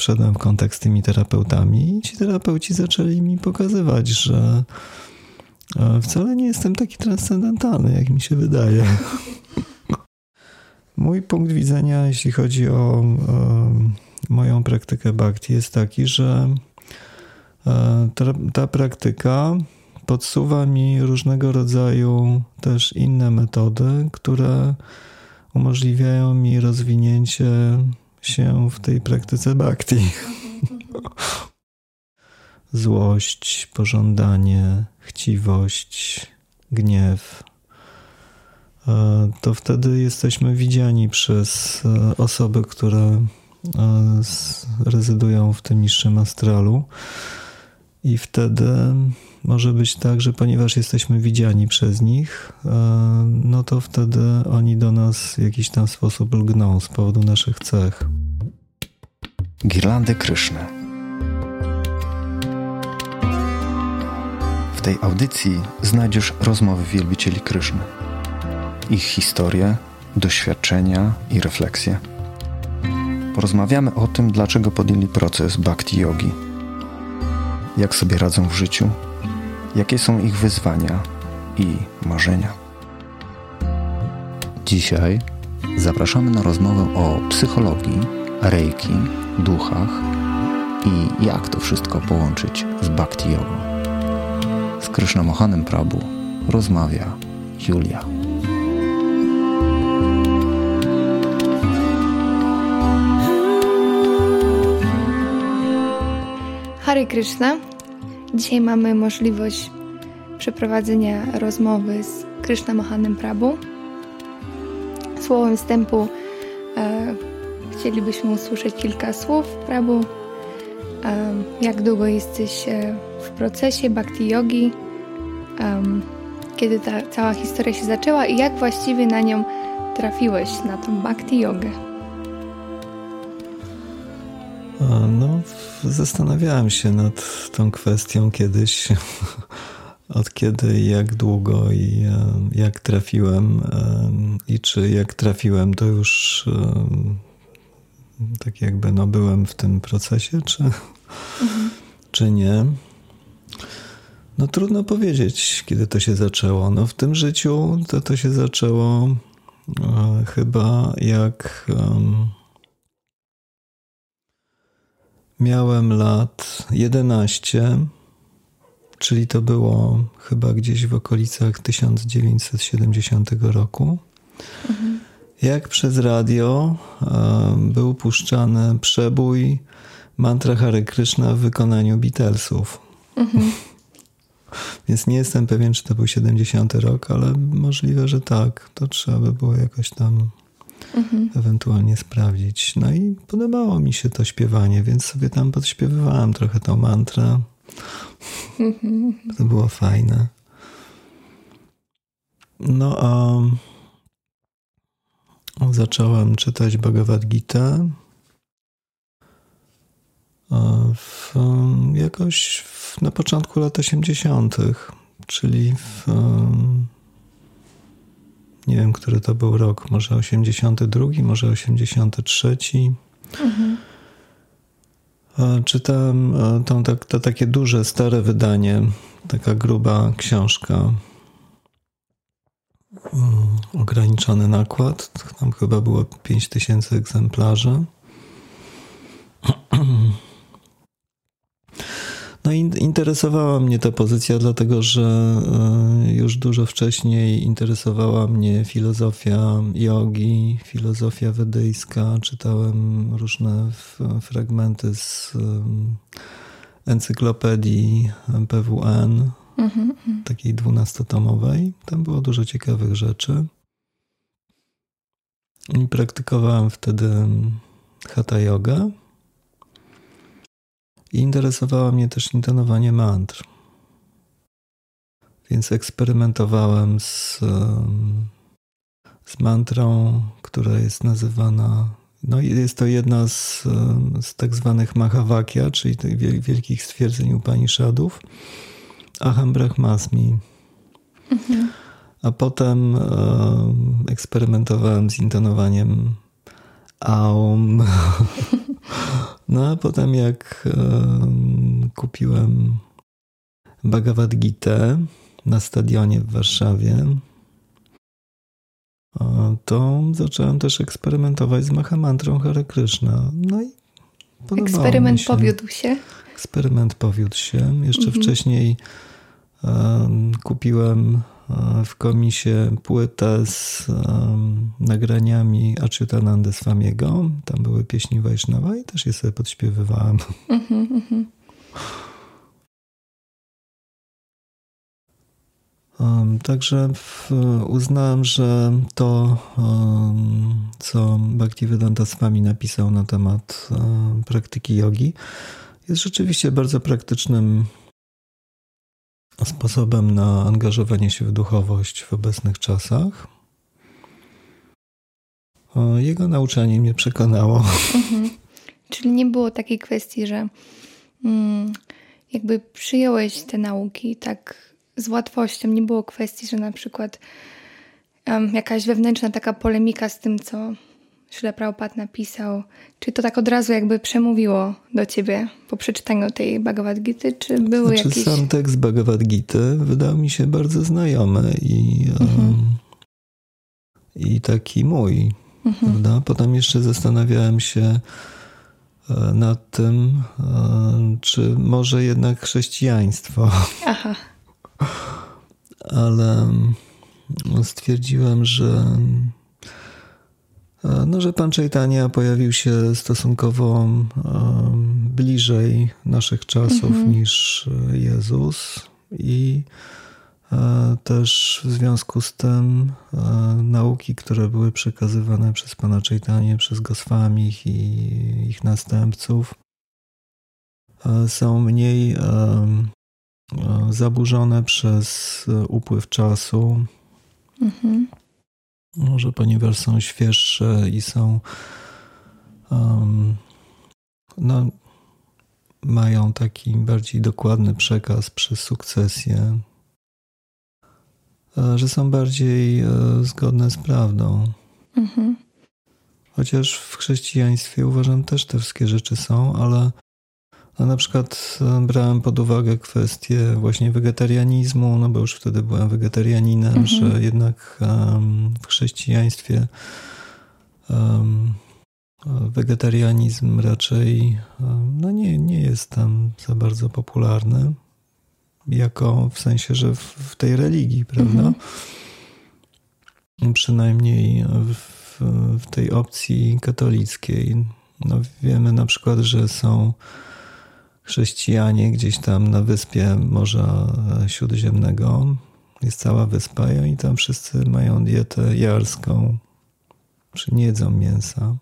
wszedłem w kontakt z tymi terapeutami i ci terapeuci zaczęli mi pokazywać, że e, wcale nie jestem taki transcendentalny, jak mi się wydaje. Mój punkt widzenia, jeśli chodzi o, o moją praktykę bhakti, jest taki, że e, ta, ta praktyka podsuwa mi różnego rodzaju też inne metody, które umożliwiają mi rozwinięcie się w tej praktyce bhakti. Złość, pożądanie, chciwość, gniew. E, to wtedy jesteśmy widziani przez e, osoby, które e, rezydują w tym niższym astralu. I wtedy może być tak, że ponieważ jesteśmy widziani przez nich, e, no to wtedy oni do nas w jakiś tam sposób lgną z powodu naszych cech. Girlandy Kryszny. W tej audycji znajdziesz rozmowy wielbicieli Kryszny, ich historie, doświadczenia i refleksje. Porozmawiamy o tym, dlaczego podjęli proces bhakti yogi, jak sobie radzą w życiu jakie są ich wyzwania i marzenia. Dzisiaj zapraszamy na rozmowę o psychologii, reiki, duchach i jak to wszystko połączyć z bhakti jogą. Z Krishnamohanem Prabhu rozmawia Julia. Hare Krishna. Dzisiaj mamy możliwość przeprowadzenia rozmowy z Krishna Mohanem Prabhu. Słowem wstępu e, chcielibyśmy usłyszeć kilka słów Prabhu. E, jak długo jesteś e, w procesie bhakti yogi? E, kiedy ta cała historia się zaczęła i jak właściwie na nią trafiłeś, na tą bhakti yogę? No, zastanawiałem się nad tą kwestią kiedyś, od kiedy jak długo i jak trafiłem i czy jak trafiłem, to już tak jakby no byłem w tym procesie, czy, mhm. czy nie. No trudno powiedzieć, kiedy to się zaczęło. No w tym życiu to to się zaczęło e, chyba jak... Um, Miałem lat 11, czyli to było chyba gdzieś w okolicach 1970 roku. Mhm. Jak przez radio był puszczany przebój mantra Hare Krishna w wykonaniu Beatlesów. Mhm. Więc nie jestem pewien, czy to był 70 rok, ale możliwe, że tak. To trzeba by było jakoś tam mhm. ewentualnie sprawdzić. No i podobało mi się to śpiewanie, więc sobie tam podśpiewywałem trochę tą mantrę. Mhm. To było fajne. No a zacząłem czytać Bhagavad Gita. W, jakoś w, na początku lat 80., czyli w nie wiem, który to był rok, może 82, może 83. Mhm. Czytałem tą, to, to takie duże, stare wydanie, taka gruba książka. Mm, ograniczony nakład, tam chyba było 5000 egzemplarzy. No interesowała mnie ta pozycja, dlatego że e, już dużo wcześniej interesowała mnie filozofia jogi, filozofia wedyjska. Czytałem różne fragmenty z encyklopedii PWN, mhm, mhm. takiej dwunastotomowej. Tam było dużo ciekawych rzeczy. I praktykowałem wtedy hatha yoga. I interesowało mnie też intonowanie mantr. Więc eksperymentowałem z, z mantrą, która jest nazywana. No jest to jedna z, z tak zwanych Mahavakya, czyli tych wielkich stwierdzeń Upanishadów. Aham Brahmasmi. Mhm. A potem e, eksperymentowałem z intonowaniem Aum. No a potem jak um, kupiłem Bhagavad Gita na stadionie w Warszawie, to zacząłem też eksperymentować z Mahamantrą Hare Krishna. No i Eksperyment się. powiódł się? Eksperyment powiódł się. Jeszcze mhm. wcześniej um, kupiłem w komisie płytę z um, nagraniami Achyutananda Swamiego. Tam były pieśni Wajsznawa i też je sobie podśpiewywałem. Mhm. Także uznałem, że to, co Bhaktivedanta Swami napisał na temat praktyki jogi, jest rzeczywiście bardzo praktycznym sposobem na angażowanie się w duchowość w obecnych czasach. Jego nauczanie mnie przekonało. Mhm. Czyli nie było takiej kwestii, że mm, jakby przyjąłeś te nauki tak z łatwością. Nie było kwestii, że na przykład um, jakaś wewnętrzna taka polemika z tym, co Prabhupada napisał. Czy to tak od razu jakby przemówiło do ciebie po przeczytaniu tej Bhagavad Gita, czy były znaczy, jakieś... Sam tekst Bhagavad Gita wydał mi się bardzo znajomy i, mhm. um, i taki mój. Mhm. Prawda? Potem jeszcze zastanawiałem się e, nad tym, e, czy może jednak chrześcijaństwo. Aha ale stwierdziłem, że no, że pan Chaitanya pojawił się stosunkowo bliżej naszych czasów mhm. niż Jezus i też w związku z tym nauki, które były przekazywane przez pana Chaitanya, przez Goswamich i ich następców są mniej E, zaburzone przez e, upływ czasu. Mhm. Może ponieważ są świeższe i są um, no, mają taki bardziej dokładny przekaz przez sukcesję, e, że są bardziej zgodne z prawdą. Mhm. Chociaż w chrześcijaństwie uważam też te wszystkie rzeczy są, ale no na przykład e, brałem pod uwagę kwestię właśnie wegetarianizmu, no bo już wtedy byłem wegetarianinem, mhm. że jednak um, w chrześcijaństwie um, wegetarianizm raczej um, no nie, nie jest tam za bardzo popularny, jako w sensie, że w, w tej religii, prawda? Mhm. Przynajmniej w, w tej opcji katolickiej. No wiemy na przykład, że są chrześcijanie gdzieś tam na wyspie Morza Śródziemnego. Jest cała wyspa i oni tam wszyscy mają dietę jarską, nie jedzą mięsa.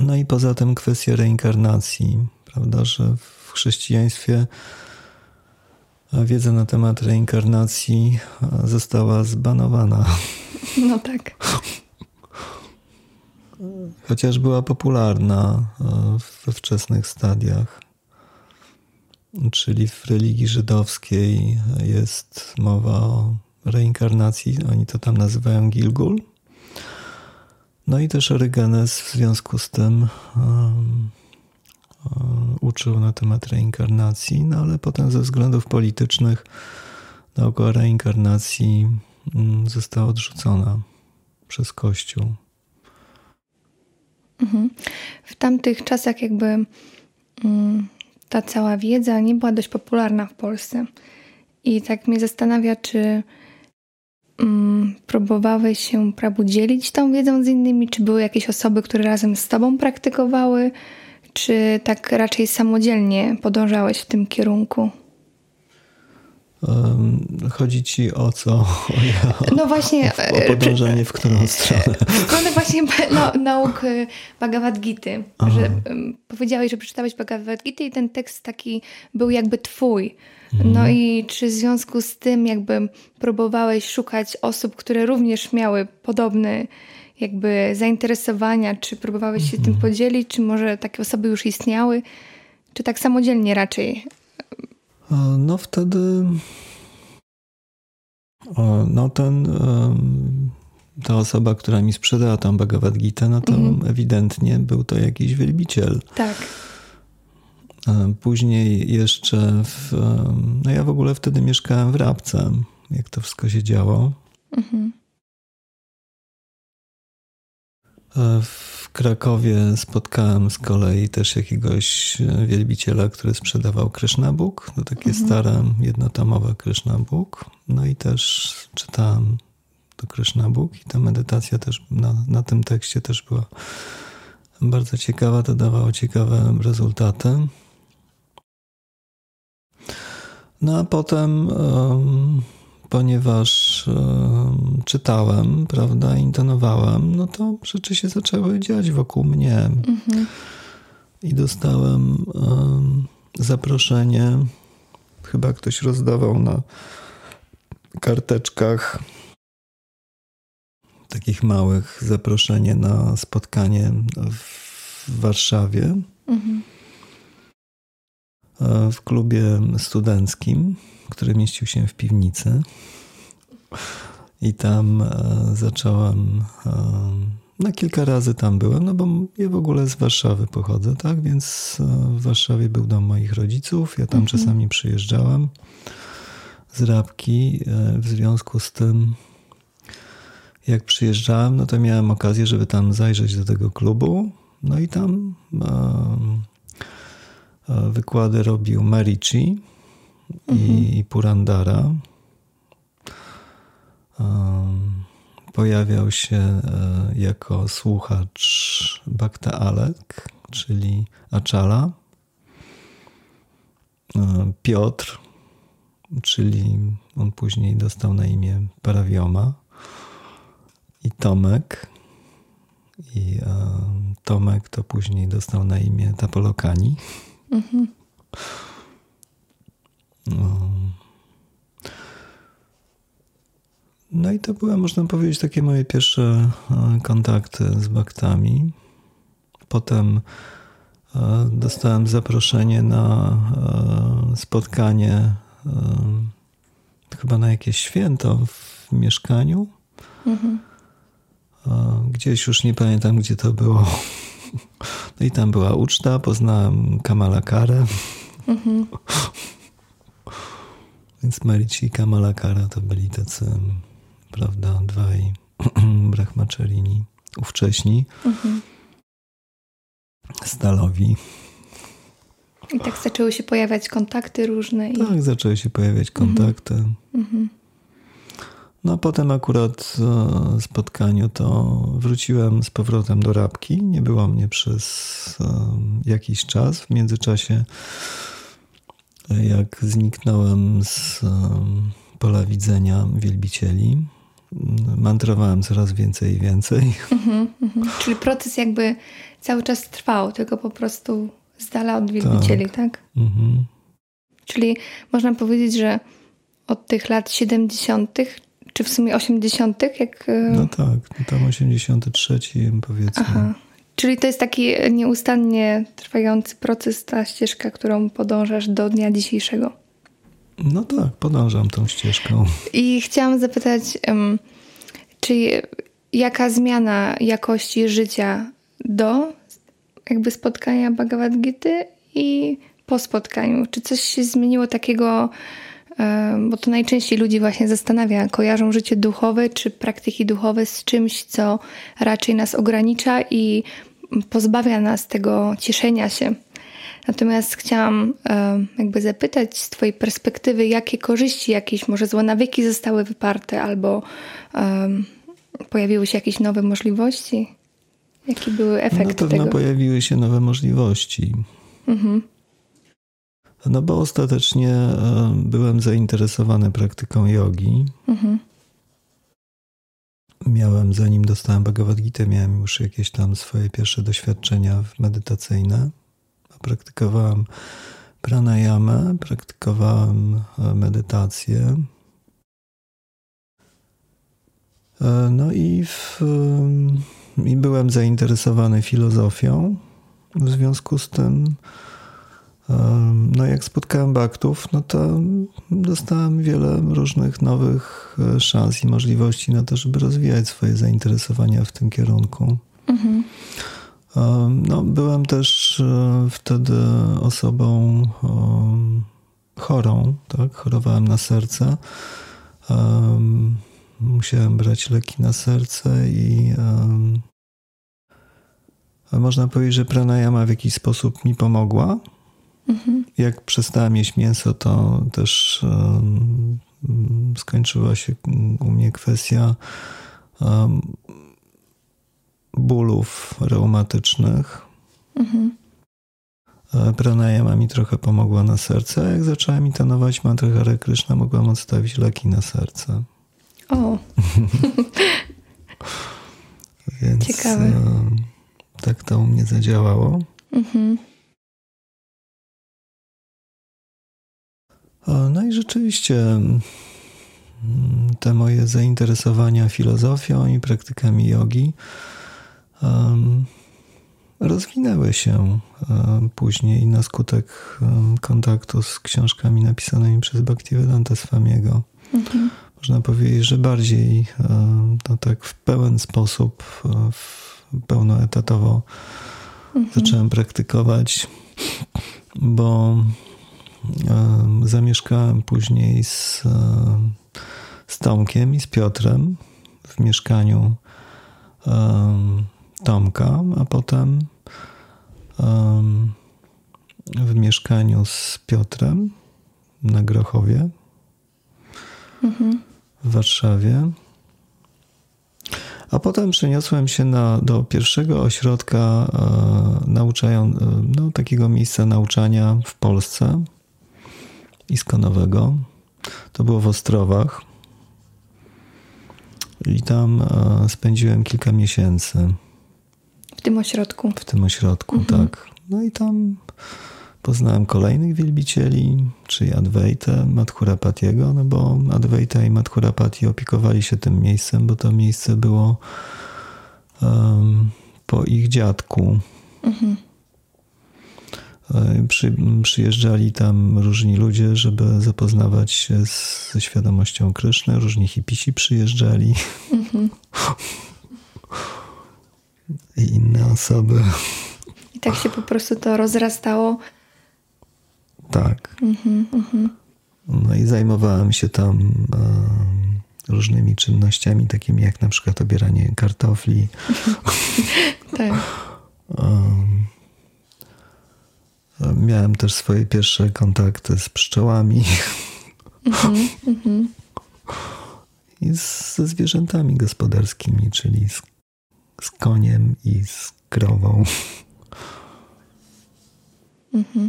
No i poza tym kwestia reinkarnacji, prawda, że w chrześcijaństwie wiedza na temat reinkarnacji została zbanowana. No tak chociaż była popularna e, we wczesnych stadiach. Czyli w religii żydowskiej jest mowa o reinkarnacji, oni to tam nazywają Gilgul. No i też Orygenes w związku z tym um, um, uczył na temat reinkarnacji, no ale potem ze względów politycznych nauka reinkarnacji um, została odrzucona przez Kościół. Mhm. W tamtych czasach jakby mm, ta cała wiedza nie była dość popularna w Polsce. I tak mnie zastanawia, czy mm, próbowałeś się prabu dzielić tą wiedzą z innymi, czy były jakieś osoby, które razem z tobą praktykowały, czy tak raczej samodzielnie podążałeś w tym kierunku? Chodzi ci o co? O, no właśnie. O, o podążanie w którą stronę? W stronę właśnie no, nauk y, Bhagavad Gita. Że powiedziałeś, że przeczytałeś Bhagavad Gita i ten tekst taki był jakby twój. Mhm. No i czy w związku z tym jakby próbowałeś szukać osób, które również miały podobne jakby zainteresowania, czy próbowałeś się tym mhm. podzielić, czy może takie osoby już istniały, czy tak samodzielnie raczej no wtedy no ten ta osoba, która mi sprzedała tą Bhagavad Gita, no to mhm. ewidentnie był to jakiś wielbiciel. Tak. Później jeszcze, w, no ja w ogóle wtedy mieszkałem w Rabce, jak to wszystko się działo. Mhm. W Krakowie spotkałem z kolei też jakiegoś wielbiciela, który sprzedawał Krishna Book. To takie mhm. stare, jednotomowe Krishna Book. No i też czytałem to Krishna Book i ta medytacja też na, na tym tekście też była bardzo ciekawa. To dawało ciekawe rezultaty. No a potem, ponieważ czytałem, prawda, intonowałem, no to rzeczy się zaczęły dziać wokół mnie. Mhm. I dostałem zaproszenie, chyba ktoś rozdawał na karteczkach takich małych zaproszenie na spotkanie w Warszawie. Mhm w klubie studenckim, który mieścił się w piwnicy. I tam e, zacząłem, e, na kilka razy tam byłem, no bo ja w ogóle z Warszawy pochodzę, tak? Więc e, w Warszawie był dom moich rodziców, ja tam mhm. czasami przyjeżdżałem z Rabki. W związku z tym, jak przyjeżdżałem, no to miałem okazję, żeby tam zajrzeć do tego klubu. No i tam Wykłady robił Marici i mhm. Purandara. Pojawiał się e, jako słuchacz Bhakta Alek, czyli Achala. E, Piotr, czyli on później dostał na imię Parawioma. I Tomek. I e, Tomek to później dostał na imię Tapolokani. Mhm. No. no i to były, można powiedzieć, takie moje pierwsze e, kontakty z baktami. Potem e, dostałem zaproszenie na e, spotkanie chyba na jakieś święto w mieszkaniu. Mhm. Gdzieś już nie pamiętam, gdzie to było. No i tam była uczta, poznałem Kamala Karę. Mhm. Więc Marici i Kamala Kara to byli tacy, prawda, dwaj brahmacharini ówcześni. Mhm. Stalowi. I tak zaczęły się pojawiać kontakty różne. I... Tak, zaczęły się pojawiać kontakty. Mhm. mhm. No potem akurat e, spotkaniu to wróciłem z powrotem do Rabki. Nie było mnie przez e, jakiś czas. W międzyczasie jak zniknąłem z pola wielbicieli, mantrowałem coraz więcej i więcej. Mhm, mhm. Czyli proces jakby cały czas trwał, tylko po prostu z dala od wielbicieli, tak? tak? Mhm. Czyli można powiedzieć, że od tych lat 70 czy w sumie 80., jak. E, no tak, tam 83 powiedzmy. Aha. Czyli to jest taki nieustannie trwający proces, ta ścieżka, którą podążasz do dnia dzisiejszego. No tak, podążam tą ścieżką. I chciałam zapytać, czy jaka zmiana jakości życia do jakby spotkania Bhagavad Gita i po spotkaniu? Czy coś się zmieniło takiego bo to najczęściej ludzi właśnie zastanawia, kojarzą życie duchowe czy praktyki duchowe z czymś, co raczej nas ogranicza i pozbawia nas tego cieszenia się. Natomiast chciałam jakby zapytać z Twojej perspektywy, jakie korzyści, jakieś może złe nawyki zostały wyparte, albo um, pojawiły się jakieś nowe możliwości? Jaki były efekty Na pewno tego? pojawiły się nowe możliwości. Mhm. No bo ostatecznie e, byłem zainteresowany praktyką jogi. Mhm. Miałem, zanim dostałem Bhagavad Gita, miałem już jakieś tam swoje pierwsze doświadczenia medytacyjne. Praktykowałem pranayamę, praktykowałem e, medytację. E, no i, w, i byłem zainteresowany filozofią. W związku z tym no jak spotkałem baktów, no to dostałem wiele różnych nowych e, szans i możliwości na to, żeby rozwijać swoje zainteresowania w tym kierunku. Mhm. No, byłem też e, wtedy osobą chorą, tak? Chorowałem na serce. Musiałem brać leki na serce i można powiedzieć, że pranayama w jakiś sposób mi pomogła. Mhm. Jak przestałem jeść mięso, to też um, skończyła się u mnie kwestia um, bólów reumatycznych. Mhm. Pranayama mi trochę pomogła na serce. Jak zacząłem intenować mantrę Hare Krishna, mogłam odstawić leki na serce. O! Więc Ciekawe. Tak to u mnie zadziałało. Mhm. No i rzeczywiście mm, te moje zainteresowania filozofią i praktykami jogi rozwinęły się um, później na skutek kontaktu z książkami napisanymi przez Bhaktivedanta Swamiego. Mhm. Można powiedzieć, że bardziej no tak w pełen sposób, e, w pełnoetatowo mhm. zacząłem praktykować, bo Zamieszkałem później z, z Tomkiem i z Piotrem w mieszkaniu Tomka, a potem w mieszkaniu z Piotrem na Grochowie mhm. w Warszawie. A potem przeniosłem się na, do pierwszego ośrodka e, nauczają, no, takiego miejsca nauczania w Polsce iskonowego. To było w Ostrowach. I tam e, spędziłem kilka miesięcy. W tym ośrodku. W tym ośrodku, mhm. tak. No i tam poznałem kolejnych wielbicieli, czyli Adwaita, Madhurapatiego, no bo Adwaita i Madhurapati opiekowali się tym miejscem, bo to miejsce było um, po ich dziadku. Mhm. E, przy, przyjeżdżali tam różni ludzie, żeby zapoznawać się z, ze świadomością Kryszny. Różni hipisi przyjeżdżali. Mhm. I inne osoby. I tak się po prostu to rozrastało. Tak. Mhm, mhm. No i zajmowałem się tam e, różnymi czynnościami, takimi jak na przykład obieranie kartofli. tak. Um, Miałem też swoje pierwsze kontakty z pszczołami mm -hmm. i z, ze zwierzętami gospodarskimi, czyli z, z koniem i z krową, -hmm.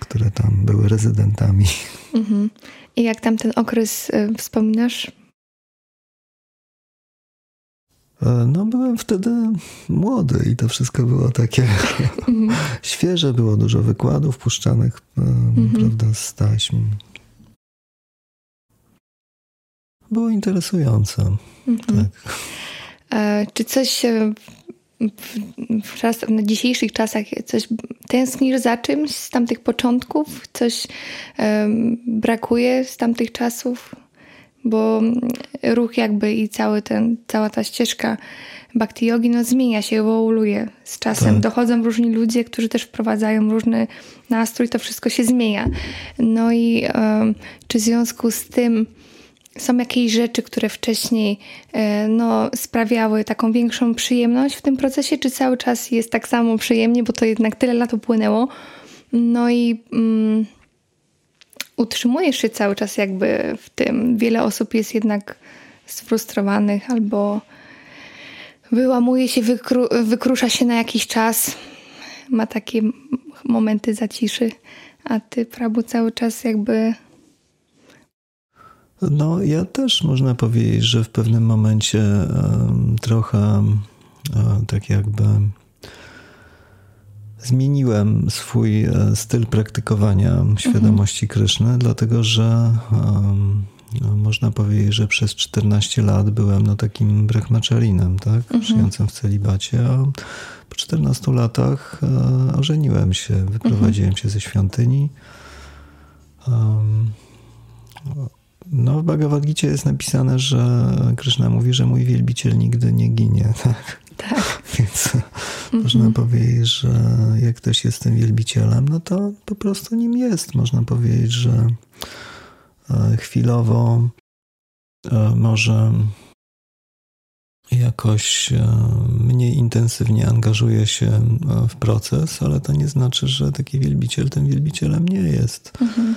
które tam były rezydentami. -hmm. I jak tam ten okres y, wspominasz? No, byłem wtedy młody i to wszystko było takie mhm. świeże. Było dużo wykładów puszczanych, e, mhm. prawda, z taśm. Było interesujące. Mhm. Tak. E, czy coś w, w, czas, na dzisiejszych czasach coś tęsknisz za czymś z tamtych początków? Coś brakuje z tamtych czasów? Bo ruch jakby i cały ten, cała ta ścieżka bhakti yogi no, zmienia się, ewoluuje z czasem. Tak. Dochodzą różni ludzie, którzy też wprowadzają różny nastrój, to wszystko się zmienia. No i um, czy w związku z tym są jakieś rzeczy, które wcześniej e, no, sprawiały taką większą przyjemność w tym procesie, czy cały czas jest tak samo przyjemnie, bo to jednak tyle lat upłynęło. No i... Mm, utrzymujesz się cały czas jakby w tym. Wiele osób jest jednak sfrustrowanych albo wyłamuje się, wykru wykrusza się na jakiś czas, ma takie momenty zaciszy, a ty, Prabu, cały czas jakby... No, ja też można powiedzieć, że w pewnym momencie um, trochę um, tak jakby Zmieniłem swój e, styl praktykowania świadomości mhm. Kryszny, dlatego że um, można powiedzieć, że przez 14 lat byłem no, takim brechmaczerinem, tak? Mhm. Żyjącym w celibacie, a po 14 latach e, ożeniłem się, wyprowadziłem mhm. się ze świątyni. Um, no, w Bhagavad Gita jest napisane, że Krishna mówi, że mój wielbiciel nigdy nie ginie. Tak. tak. Więc można mhm. powiedzieć, że jak ktoś jest tym wielbicielem, no to po prostu nim jest. Można powiedzieć, że e, chwilowo e, może jakoś e, mniej intensywnie angażuje się w proces, ale to nie znaczy, że taki wielbiciel tym wielbicielem nie jest. Mhm.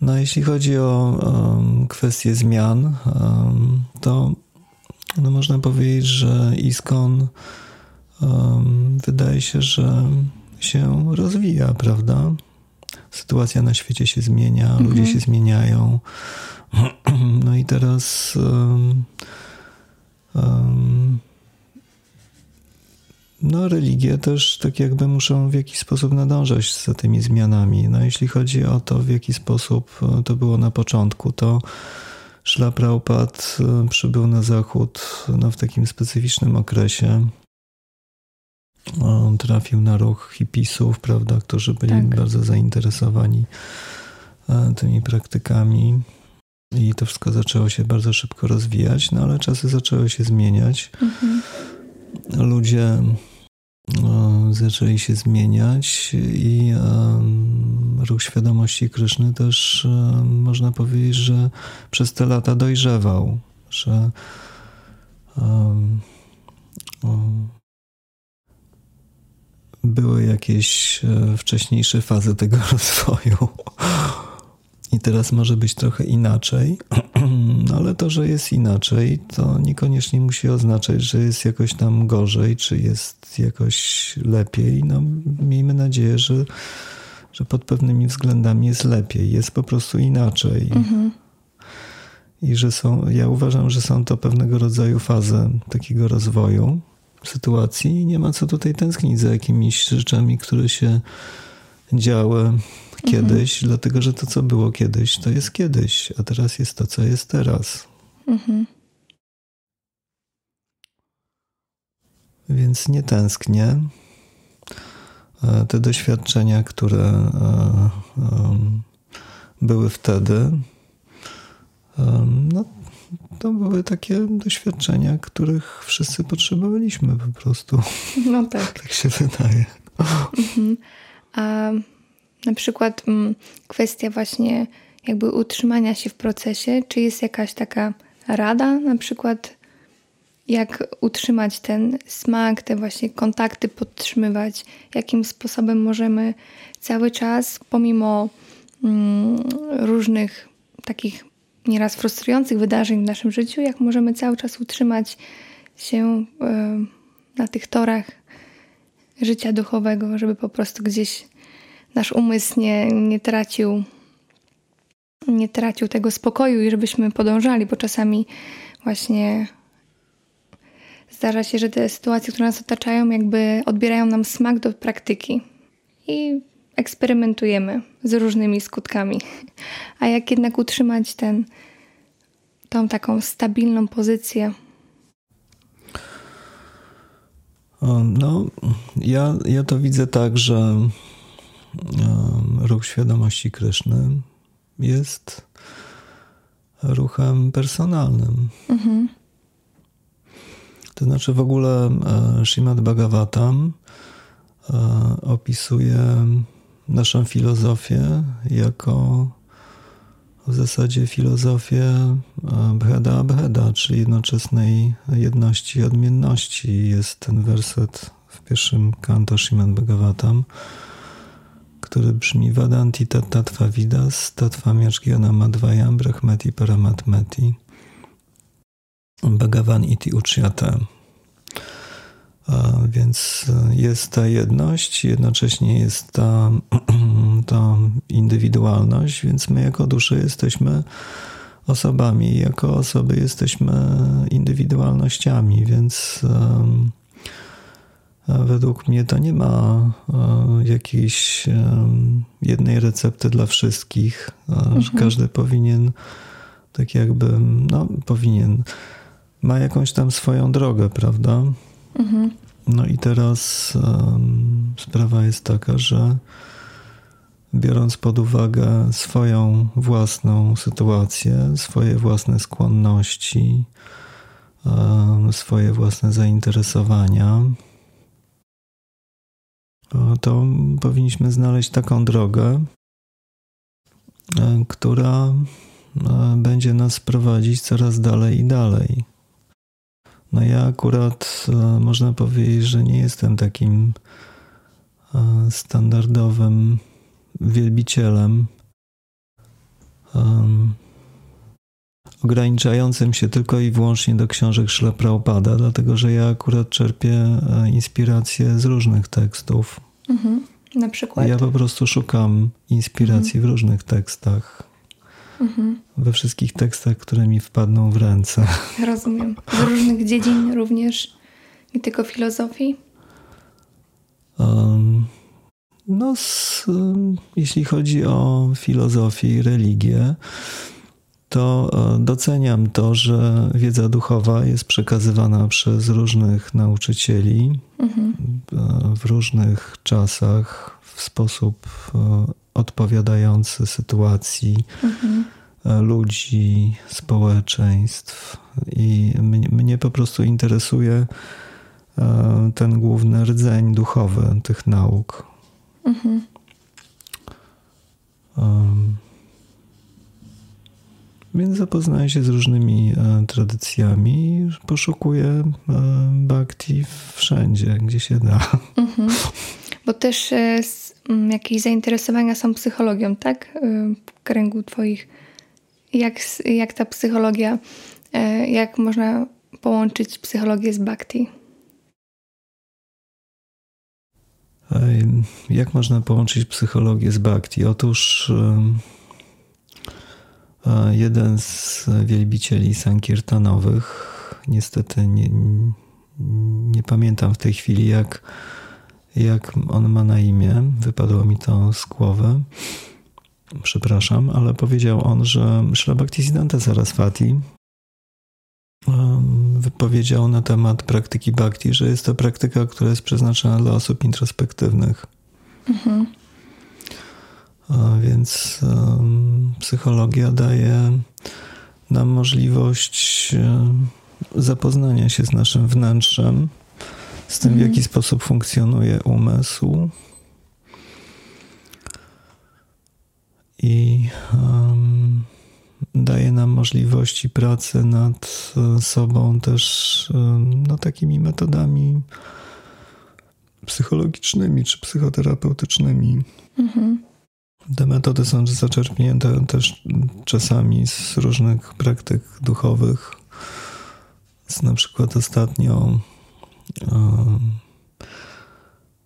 No, jeśli chodzi o um, kwestię zmian, um, to no, można powiedzieć, że ISKON um, wydaje się, że się rozwija, prawda? Sytuacja na świecie się zmienia, mhm. ludzie się zmieniają. No i teraz um, um, no, religie też tak jakby muszą w jakiś sposób nadążać za tymi zmianami. No, jeśli chodzi o to, w jaki sposób e, to było na początku, to Szla Prabhupada e, przybył na zachód no, w takim specyficznym okresie. On trafił na ruch hipisów, prawda, którzy byli tak. bardzo zainteresowani e, tymi praktykami. I to wszystko zaczęło się bardzo szybko rozwijać, no ale czasy zaczęły się zmieniać. Mhm. Ludzie zaczęli się zmieniać i ruch świadomości Kryszny też można powiedzieć, że przez te lata dojrzewał, że były jakieś e, wcześniejsze fazy tego rozwoju. I teraz może być trochę inaczej, no ale to, że jest inaczej, to niekoniecznie musi oznaczać, że jest jakoś tam gorzej, czy jest jakoś lepiej. No, miejmy nadzieję, że, że pod pewnymi względami jest lepiej, jest po prostu inaczej. Mhm. I że są, ja uważam, że są to pewnego rodzaju fazy takiego rozwoju sytuacji i nie ma co tutaj tęsknić za jakimiś rzeczami, które się działy kiedyś, mhm. dlatego że to, co było kiedyś, to jest kiedyś, a teraz jest to, co jest teraz. Mhm. Więc nie tęsknię. E, te doświadczenia, które e, były wtedy, no, to były takie doświadczenia, których wszyscy potrzebowaliśmy po prostu. No tak. tak się wydaje. Mhm. A na przykład mm, kwestia właśnie jakby utrzymania się w procesie, czy jest jakaś taka rada, na przykład jak utrzymać ten smak, te właśnie kontakty podtrzymywać, jakim sposobem możemy cały czas, pomimo mm, różnych takich nieraz frustrujących wydarzeń w naszym życiu, jak możemy cały czas utrzymać się y, na tych torach życia duchowego, żeby po prostu gdzieś nasz umysł nie, nie tracił nie tracił tego spokoju i żebyśmy podążali, bo czasami właśnie zdarza się, że te sytuacje, które nas otaczają, jakby odbierają nam smak do praktyki. I eksperymentujemy z różnymi skutkami. A jak jednak utrzymać ten, tą taką stabilną pozycję? No, ja, ja to widzę tak, że ruch świadomości Kryszny jest ruchem personalnym. Mhm. To znaczy w ogóle e, Srimad Bhagavatam e, opisuje naszą filozofię jako w zasadzie filozofię e, Bheda Abheda, czyli jednoczesnej jedności i odmienności. Jest ten werset w pierwszym kanto Srimad Bhagavatam, który brzmi Vadanti Tattva Vidas Tattva Miashgyana Madvayam Brahmeti Paramatmeti Bhagavan Iti Uchyate. Więc jest ta jedność, jednocześnie jest ta, ta indywidualność, więc my jako dusze jesteśmy osobami, jako osoby jesteśmy indywidualnościami, więc um, Według mnie to nie ma e, jakiejś jednej recepty dla wszystkich, mhm. że każdy powinien tak jakby, no powinien, ma jakąś tam swoją drogę, prawda? No i teraz um, sprawa jest taka, że biorąc pod uwagę swoją własną sytuację, swoje własne skłonności, um, swoje własne zainteresowania, to powinniśmy znaleźć taką drogę, e, która e, będzie nas prowadzić coraz dalej i dalej. No ja akurat e, można powiedzieć, że nie jestem takim standardowym wielbicielem ograniczającym się tylko i wyłącznie do książek Szla Prabhupada, dlatego że ja akurat czerpię inspiracje z różnych tekstów. Mhm. Na przykład? Ja po prostu szukam inspiracji mhm. w różnych tekstach. Mhm. We wszystkich tekstach, które mi wpadną w ręce. Rozumiem. Z różnych dziedzin również, nie tylko filozofii? Um, no, z, um, jeśli chodzi o filozofię i religię, to e, doceniam to, że wiedza duchowa jest przekazywana przez różnych nauczycieli mhm. w różnych czasach w sposób e, odpowiadający sytuacji mhm. Ludzi, społeczeństw. I mnie, mnie, po prostu interesuje ten główny rdzeń duchowy tych nauk. Mhm. Um, więc zapoznaję się z różnymi e, tradycjami poszukuję e, bhakti wszędzie, gdzie się da. Mhm. Bo też e, jakieś zainteresowania są psychologią, tak? W kręgu twoich. Jak, jak ta psychologia, jak można połączyć psychologię z bhakti? Jak można połączyć psychologię z bhakti? Otóż jeden z wielbicieli sankirtanowych, niestety nie, nie pamiętam w tej chwili jak, jak on ma na imię, wypadło mi to z głowy, przepraszam, ale powiedział on, że Shra Bhaktisiddhanta Saraswati wypowiedział na temat praktyki bhakti, że jest to praktyka, która jest przeznaczona dla osób introspektywnych. Mhm. Więc psychologia daje nam możliwość zapoznania się z naszym wnętrzem, z tym, w jaki mhm. sposób funkcjonuje umysł. I um, daje nam możliwości pracy nad e, sobą też no, takimi metodami psychologicznymi czy psychoterapeutycznymi. Mhm. Te metody są zaczerpnięte też czasami z różnych praktyk duchowych. Z na przykład ostatnio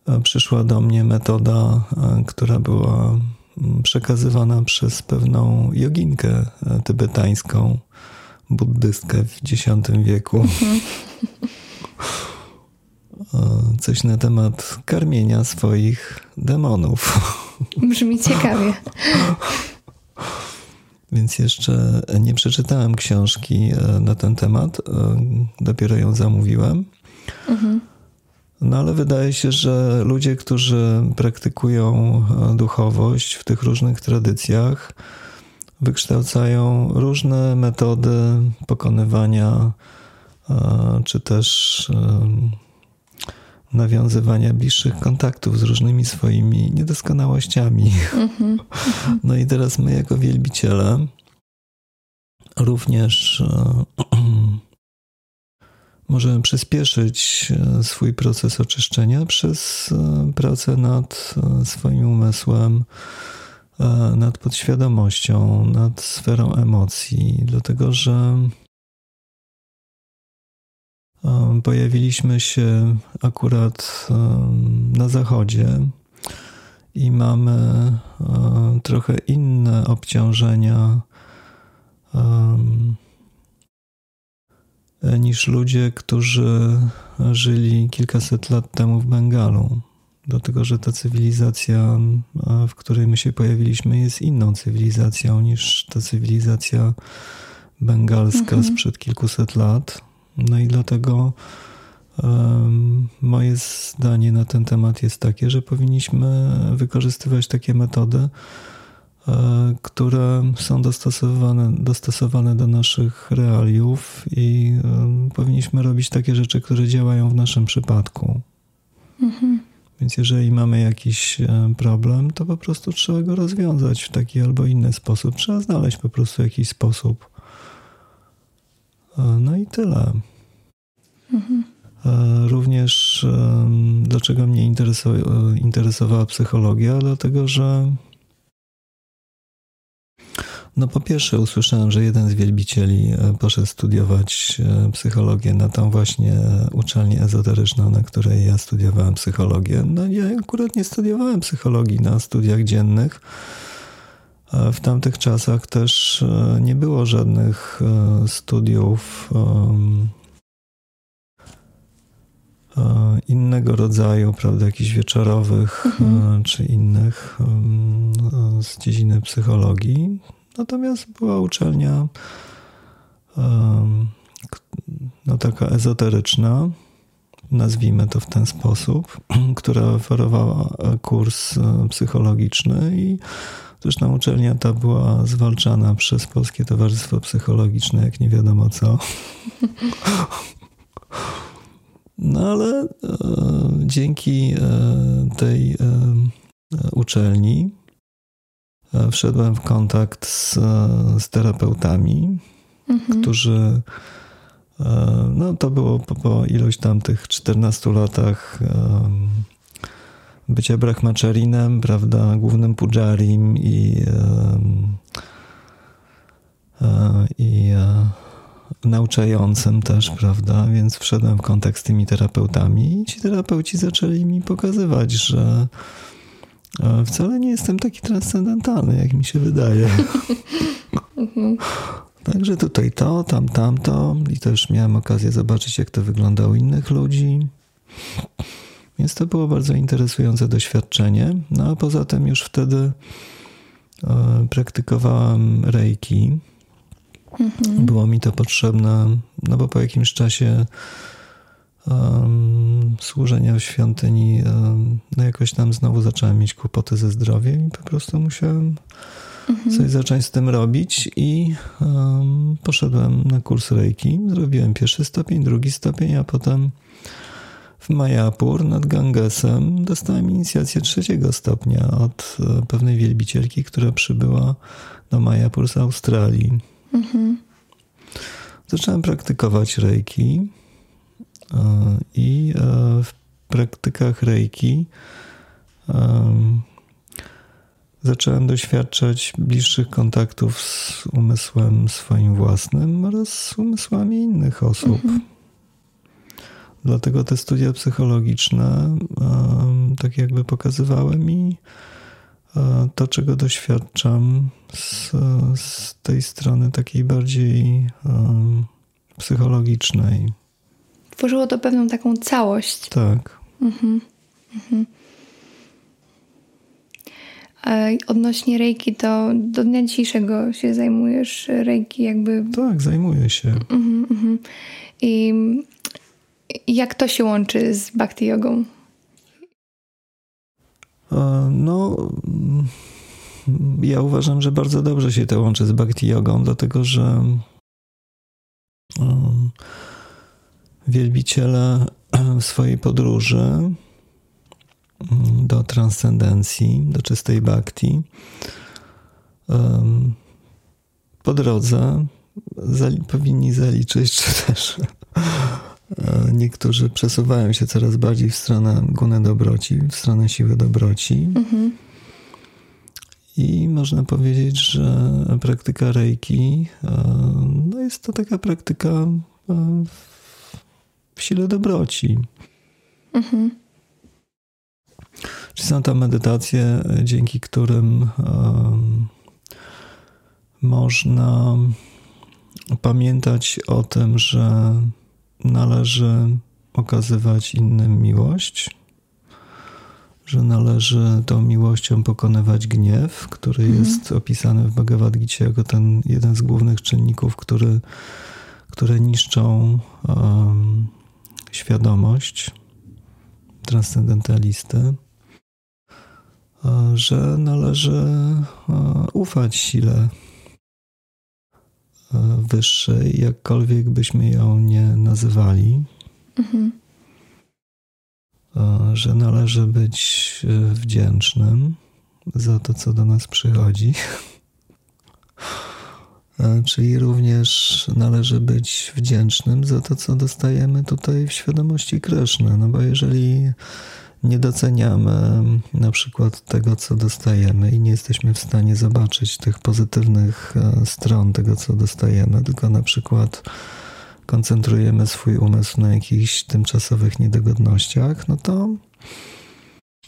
e, przyszła do mnie metoda, e, która była przekazywana przez pewną joginkę e, tybetańską, buddystkę w X wieku. Mhm. Coś na temat karmienia swoich demonów. Brzmi ciekawie. Więc jeszcze nie przeczytałem książki e, na ten temat, e, dopiero ją zamówiłem. Mhm. No ale wydaje się, że ludzie, którzy praktykują e, duchowość w tych różnych tradycjach, wykształcają różne metody pokonywania, czy też nawiązywania bliższych kontaktów z różnymi swoimi niedoskonałościami. Mm-hmm. No i teraz my, jako wielbiciele, również e, możemy przyspieszyć e, swój proces oczyszczenia przez e, pracę nad swoim umysłem, nad podświadomością, nad sferą emocji, dlatego że Pojawiliśmy się akurat na zachodzie i mamy trochę inne obciążenia niż ludzie, którzy żyli kilkaset lat temu w Bengalu. Dlatego, że ta cywilizacja, w której my się pojawiliśmy, jest inną cywilizacją niż ta cywilizacja bengalska mhm. sprzed kilkuset lat. No i dlatego um, moje zdanie na ten temat jest takie, że powinniśmy wykorzystywać takie metody, e, które są dostosowane, dostosowane do naszych realiów i um, powinniśmy robić takie rzeczy, które działają w naszym przypadku. Mhm. Więc jeżeli mamy jakiś e, problem, to po prostu trzeba go rozwiązać w taki albo inny sposób. Trzeba znaleźć po prostu jakiś sposób. E, no i tyle. Mhm. E, również dlaczego mnie interesowała psychologia? Dlatego, że no po pierwsze usłyszałem, że jeden z wielbicieli e, poszedł studiować e, psychologię na tą właśnie uczelnię ezoteryczną, na której ja studiowałem psychologię. No ja akurat nie studiowałem psychologii na studiach dziennych. W tamtych czasach też e, nie było żadnych studiów innego rodzaju, prawda, jakichś wieczorowych mhm. czy innych z dziedziny psychologii. Natomiast była uczelnia no taka ezoteryczna, nazwijmy to w ten sposób, która oferowała kurs e, psychologiczny i zresztą uczelnia ta była zwalczana przez Polskie Towarzystwo Psychologiczne, jak nie wiadomo co. No ale e, dzięki e, tej e, uczelni wszedłem w kontakt z, z terapeutami, mhm. którzy e, no to było po, po ilość tam tych 14 latach bycia brahmaczarinem, prawda, głównym pujarim i e, i nauczającym też, prawda, więc wszedłem w kontakt z tymi terapeutami i ci terapeuci zaczęli mi pokazywać, że wcale nie jestem taki transcendentalny, jak mi się wydaje. Także tutaj to, tam, tamto i też miałem okazję zobaczyć, jak to wygląda u innych ludzi. Więc to było bardzo interesujące doświadczenie. No a poza tym już wtedy e, praktykowałem reiki. Mhm. Było mi to potrzebne, no bo po jakimś czasie um, służenia w świątyni, um, no jakoś tam znowu zacząłem mieć kłopoty ze zdrowiem i po prostu musiałem mhm. coś zacząć z tym robić i um, poszedłem na kurs Reiki. Zrobiłem pierwszy stopień, drugi stopień, a potem w Majapur nad Gangesem dostałem inicjację trzeciego stopnia od e, pewnej wielbicielki, która przybyła do Majapur z Australii. Mhm. Zacząłem praktykować Reiki. I e, w praktykach reiki zacząłem doświadczać bliższych kontaktów z umysłem swoim własnym oraz z umysłami innych osób. Mhm. Dlatego te studia psychologiczne tak jakby pokazywały mi e, to, czego doświadczam z, z tej strony takiej bardziej psychologicznej tworzyło to pewną taką całość. Tak. Mhm. Mhm. Odnośnie reiki, to do dnia dzisiejszego się zajmujesz reiki jakby... Tak, zajmuję się. Mhm, mhm. I jak to się łączy z bhakti jogą? No, ja uważam, że bardzo dobrze się to łączy z bhakti jogą, dlatego że wielbiciele w swojej podróży mm, do transcendencji, do czystej bhakti, po drodze powinni zaliczyć, czy też e, niektórzy przesuwają się coraz bardziej w stronę guny dobroci, w stronę siły dobroci. Mhm. I można powiedzieć, że praktyka reiki e, no jest to taka praktyka e, w sile dobroci. Mhm. Czy są to medytacje, dzięki którym um, można pamiętać o tym, że należy okazywać innym miłość, że należy tą miłością pokonywać gniew, który mhm. jest opisany w Bhagavad Gita jako ten jeden z głównych czynników, który, które niszczą um, świadomość transcendentalisty, że należy ufać sile wyższej, jakkolwiek byśmy ją nie nazywali. Mhm że należy być e, wdzięcznym za to, co do nas przychodzi. Czyli również należy być wdzięcznym za to, co dostajemy tutaj w świadomości Kryszny. No bo jeżeli nie doceniamy na przykład tego, co dostajemy i nie jesteśmy w stanie zobaczyć tych pozytywnych e, stron tego, co dostajemy, tylko na przykład koncentrujemy swój umysł na jakichś tymczasowych niedogodnościach, no to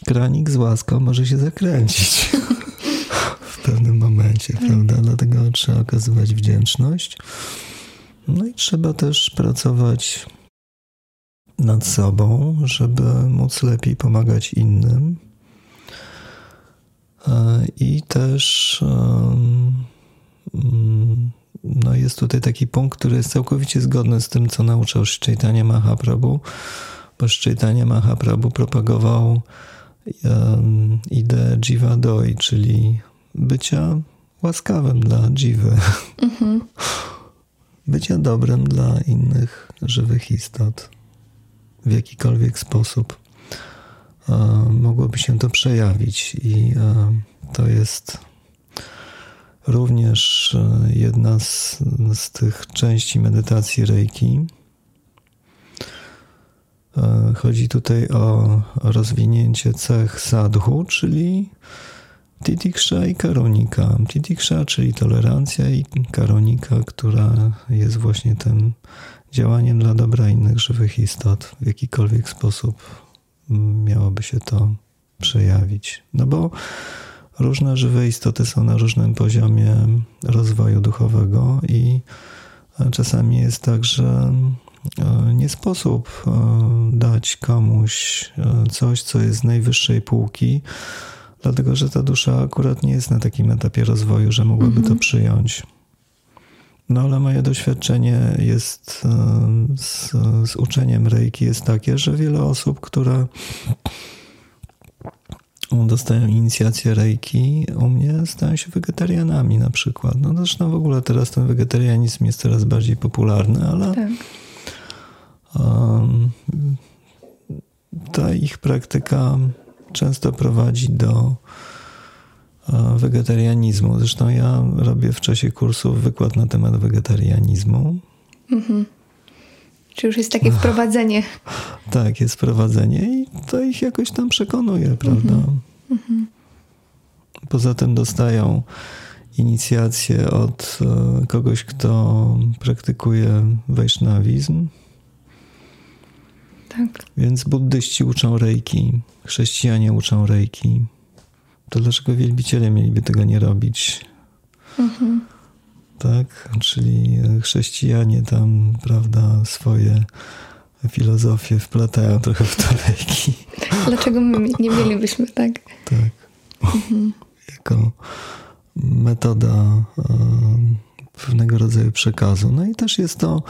kranik z łaską może się zakręcić w pewnym momencie, tak. prawda? Dlatego trzeba okazywać wdzięczność. No i trzeba też pracować nad sobą, żeby móc lepiej pomagać innym. E, I też no jest tutaj taki punkt, który jest całkowicie zgodny z tym, co nauczał Chaitanya Mahaprabhu, bo Chaitanya Mahaprabhu propagował ideę Jiva Doi, czyli bycia łaskawym dla Jivy. Mhm. Bycia dobrym dla innych żywych istot w jakikolwiek sposób um, mogłoby się to przejawić i um, to jest również e, jedna z, z tych części medytacji Reiki. E, chodzi tutaj o rozwinięcie cech sadhu, czyli titiksha i karonika. Titiksha, czyli tolerancja i karonika, która jest właśnie tym działaniem dla dobra innych żywych istot. W jakikolwiek sposób miałoby się to przejawić. No bo różne żywe istoty są na różnym poziomie rozwoju duchowego i czasami jest tak, że e, nie sposób e, dać komuś e, coś, co jest z najwyższej półki, dlatego że ta dusza akurat nie jest na takim etapie rozwoju, że mogłaby mhm. to przyjąć. No ale moje doświadczenie jest z, z uczeniem reiki jest takie, że wiele osób, które dostają inicjację rejki, u mnie stają się wegetarianami na przykład. No zresztą w ogóle teraz ten wegetarianizm jest coraz bardziej popularny, ale tak. um, ta ich praktyka często prowadzi do e, wegetarianizmu. Zresztą ja robię w czasie kursów wykład na temat wegetarianizmu. Mhm. Czy już jest takie wprowadzenie? Tak, jest wprowadzenie i to ich jakoś tam przekonuje, prawda? Mhm. Poza tym dostają inicjację od e, kogoś, kto praktykuje wejsznawizm. Tak. Więc buddyści uczą rejki, chrześcijanie uczą rejki. To dlaczego wielbiciele mieliby tego nie robić? Mhm tak? Czyli chrześcijanie tam, prawda, swoje filozofie wplatają trochę w leki. Dlaczego my nie mielibyśmy, tak? Tak. Mhm. Jako metoda e, pewnego rodzaju przekazu. No i też jest to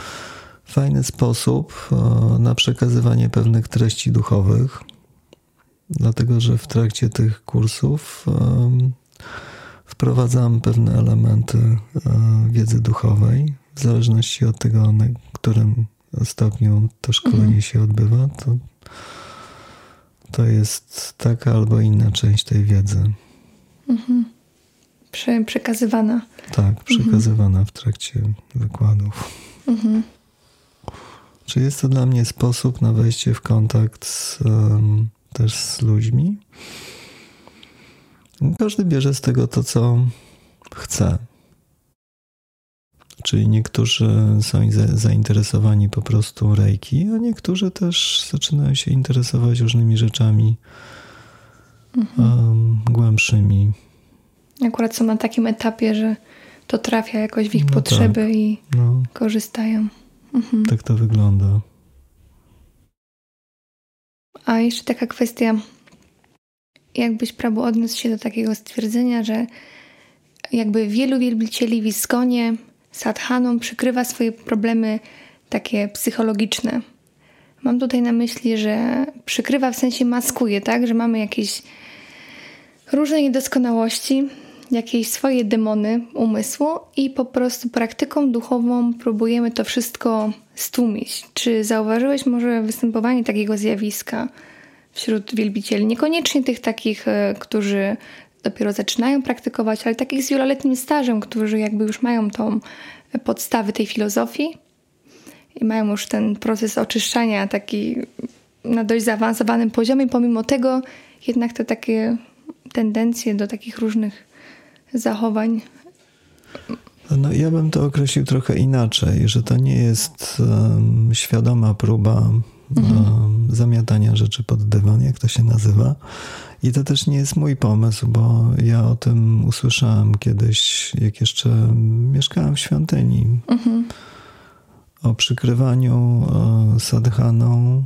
fajny sposób e, na przekazywanie pewnych treści duchowych, dlatego że w trakcie tych kursów wprowadzam pewne elementy e, wiedzy duchowej, w zależności od tego, na którym stopniu to szkolenie mhm. się odbywa, to, to jest taka albo inna część tej wiedzy. Mhm. Prze przekazywana. Tak, mhm. przekazywana mhm. w trakcie wykładów. Mhm. Czy jest to dla mnie sposób na wejście w kontakt z, też z ludźmi? Każdy bierze z tego to, co chce. Czyli niektórzy są zainteresowani po prostu rejki, a niektórzy też zaczynają się interesować różnymi rzeczami mhm. um, głębszymi. Akurat są na takim etapie, że to trafia jakoś w ich no potrzeby tak. i no. korzystają. Mhm. Tak to wygląda. A jeszcze taka kwestia jakbyś Prabu odniósł się do takiego stwierdzenia, że jakby wielu wielbicieli w Iskonie sadhaną przykrywa swoje problemy takie psychologiczne. Mam tutaj na myśli, że przykrywa w sensie maskuje, tak? Że mamy jakieś różne niedoskonałości, jakieś swoje demony umysłu i po prostu praktyką duchową próbujemy to wszystko stłumić. Czy zauważyłeś może występowanie takiego zjawiska wśród wielbicieli? Niekoniecznie tych takich, e, którzy dopiero zaczynają praktykować, ale takich z wieloletnim stażem, którzy jakby już mają tą podstawy tej filozofii i mają już ten proces oczyszczania taki na dość zaawansowanym poziomie, pomimo tego jednak te takie tendencje do takich różnych zachowań. No, ja bym to określił trochę inaczej, że to nie jest um, świadoma próba mhm. zamiatania rzeczy pod dywan, jak to się nazywa. I to też nie jest mój pomysł, bo ja o tym usłyszałem kiedyś, jak jeszcze mieszkałem w świątyni. Mhm. O przykrywaniu sadhaną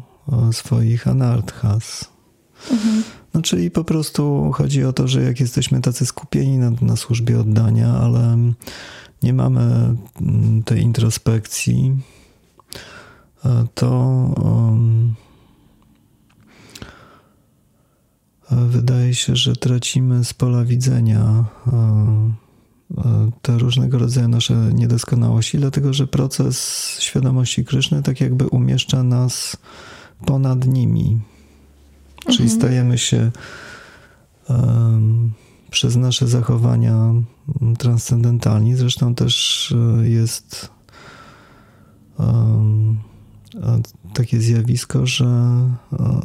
swoich anarthas. Mhm. No, czyli po prostu chodzi o to, że jak jesteśmy tacy skupieni na, na służbie oddania, ale nie mamy mm, tej introspekcji, e, to um, wydaje się, że tracimy z pola widzenia e, te różnego rodzaju nasze niedoskonałości, dlatego że proces świadomości Kryszny tak jakby umieszcza nas ponad nimi. Czyli mhm. stajemy się um, przez nasze zachowania transcendentalni. Zresztą też e, jest um, takie zjawisko, że e,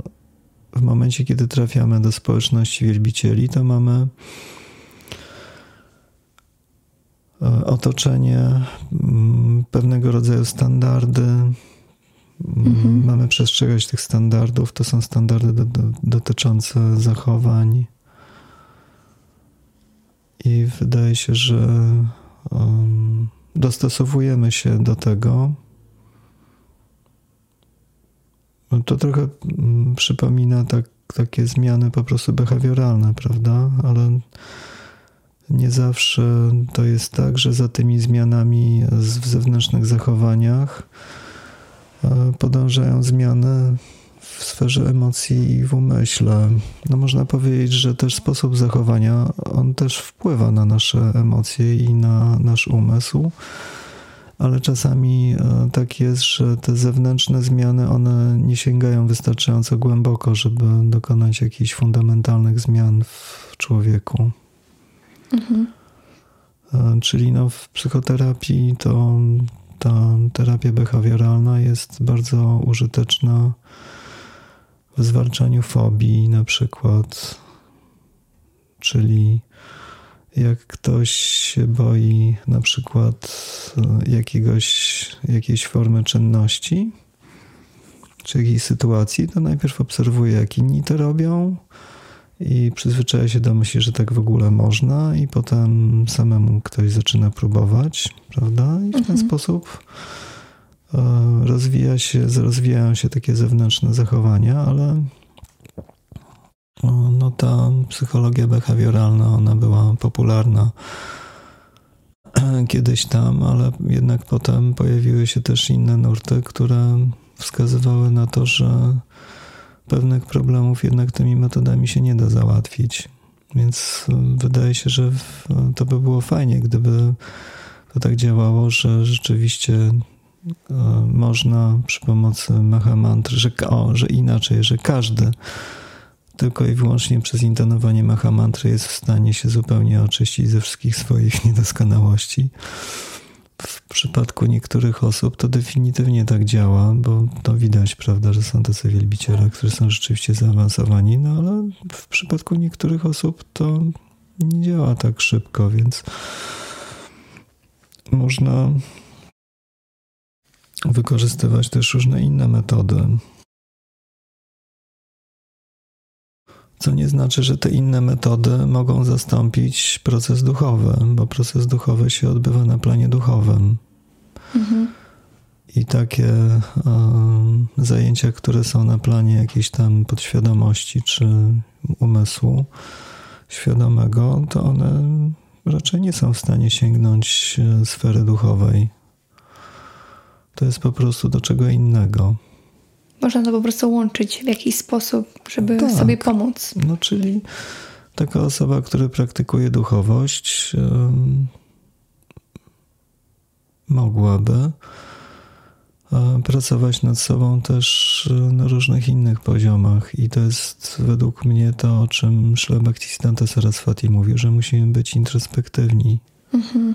w momencie, kiedy trafiamy do społeczności wielbicieli, to mamy e, otoczenie, pewnego rodzaju standardy, Mhm. Mamy przestrzegać tych standardów. To są standardy do, do, dotyczące zachowań. I wydaje się, że um, dostosowujemy się do tego. To trochę um, przypomina tak, takie zmiany po prostu behawioralne, prawda? Ale nie zawsze to jest tak, że za tymi zmianami w zewnętrznych zachowaniach podążają zmiany w sferze emocji i w umyśle. No można powiedzieć, że też sposób zachowania, on też wpływa na nasze emocje i na nasz umysł, ale czasami e, tak jest, że te zewnętrzne zmiany, one nie sięgają wystarczająco głęboko, żeby dokonać jakichś fundamentalnych zmian w człowieku. Mhm. E, czyli no w psychoterapii to ta terapia behawioralna jest bardzo użyteczna w zwalczaniu fobii, na przykład. Czyli jak ktoś się boi na przykład jakiegoś, jakiejś formy czynności, czy jakiejś sytuacji, to najpierw obserwuje, jak inni to robią, i przyzwyczaja się do myśli, że tak w ogóle można, i potem samemu ktoś zaczyna próbować, prawda? I w ten mhm. sposób e, rozwija się, rozwijają się takie zewnętrzne zachowania, ale no ta psychologia behawioralna, ona była popularna kiedyś tam, ale jednak potem pojawiły się też inne nurty, które wskazywały na to, że pewnych problemów jednak tymi metodami się nie da załatwić. Więc e, wydaje się, że to by było fajnie, gdyby to tak działało, że rzeczywiście e, można przy pomocy mantry, że, o, że inaczej, że każdy tylko i wyłącznie przez intonowanie mantry jest w stanie się zupełnie oczyścić ze wszystkich swoich niedoskonałości w przypadku niektórych osób to definitywnie tak działa, bo to widać, prawda, że są tacy wielbiciele, którzy są rzeczywiście zaawansowani, no ale w przypadku niektórych osób to nie działa tak szybko, więc można wykorzystywać też różne inne metody. Co nie znaczy, że te inne metody mogą zastąpić proces duchowy, bo proces duchowy się odbywa na planie duchowym. Mhm. i takie um, zajęcia, które są na planie jakiejś tam podświadomości czy umysłu świadomego, to one raczej nie są w stanie sięgnąć e, sfery duchowej. To jest po prostu do czego innego. Można to po prostu łączyć w jakiś sposób, żeby tak. sobie pomóc. No, czyli taka osoba, która praktykuje duchowość, mogłaby pracować nad sobą też e, na różnych innych poziomach. I to jest według mnie to, o czym Szlabaktisanta Saraswati mówił, że musimy być introspektywni. Mhm.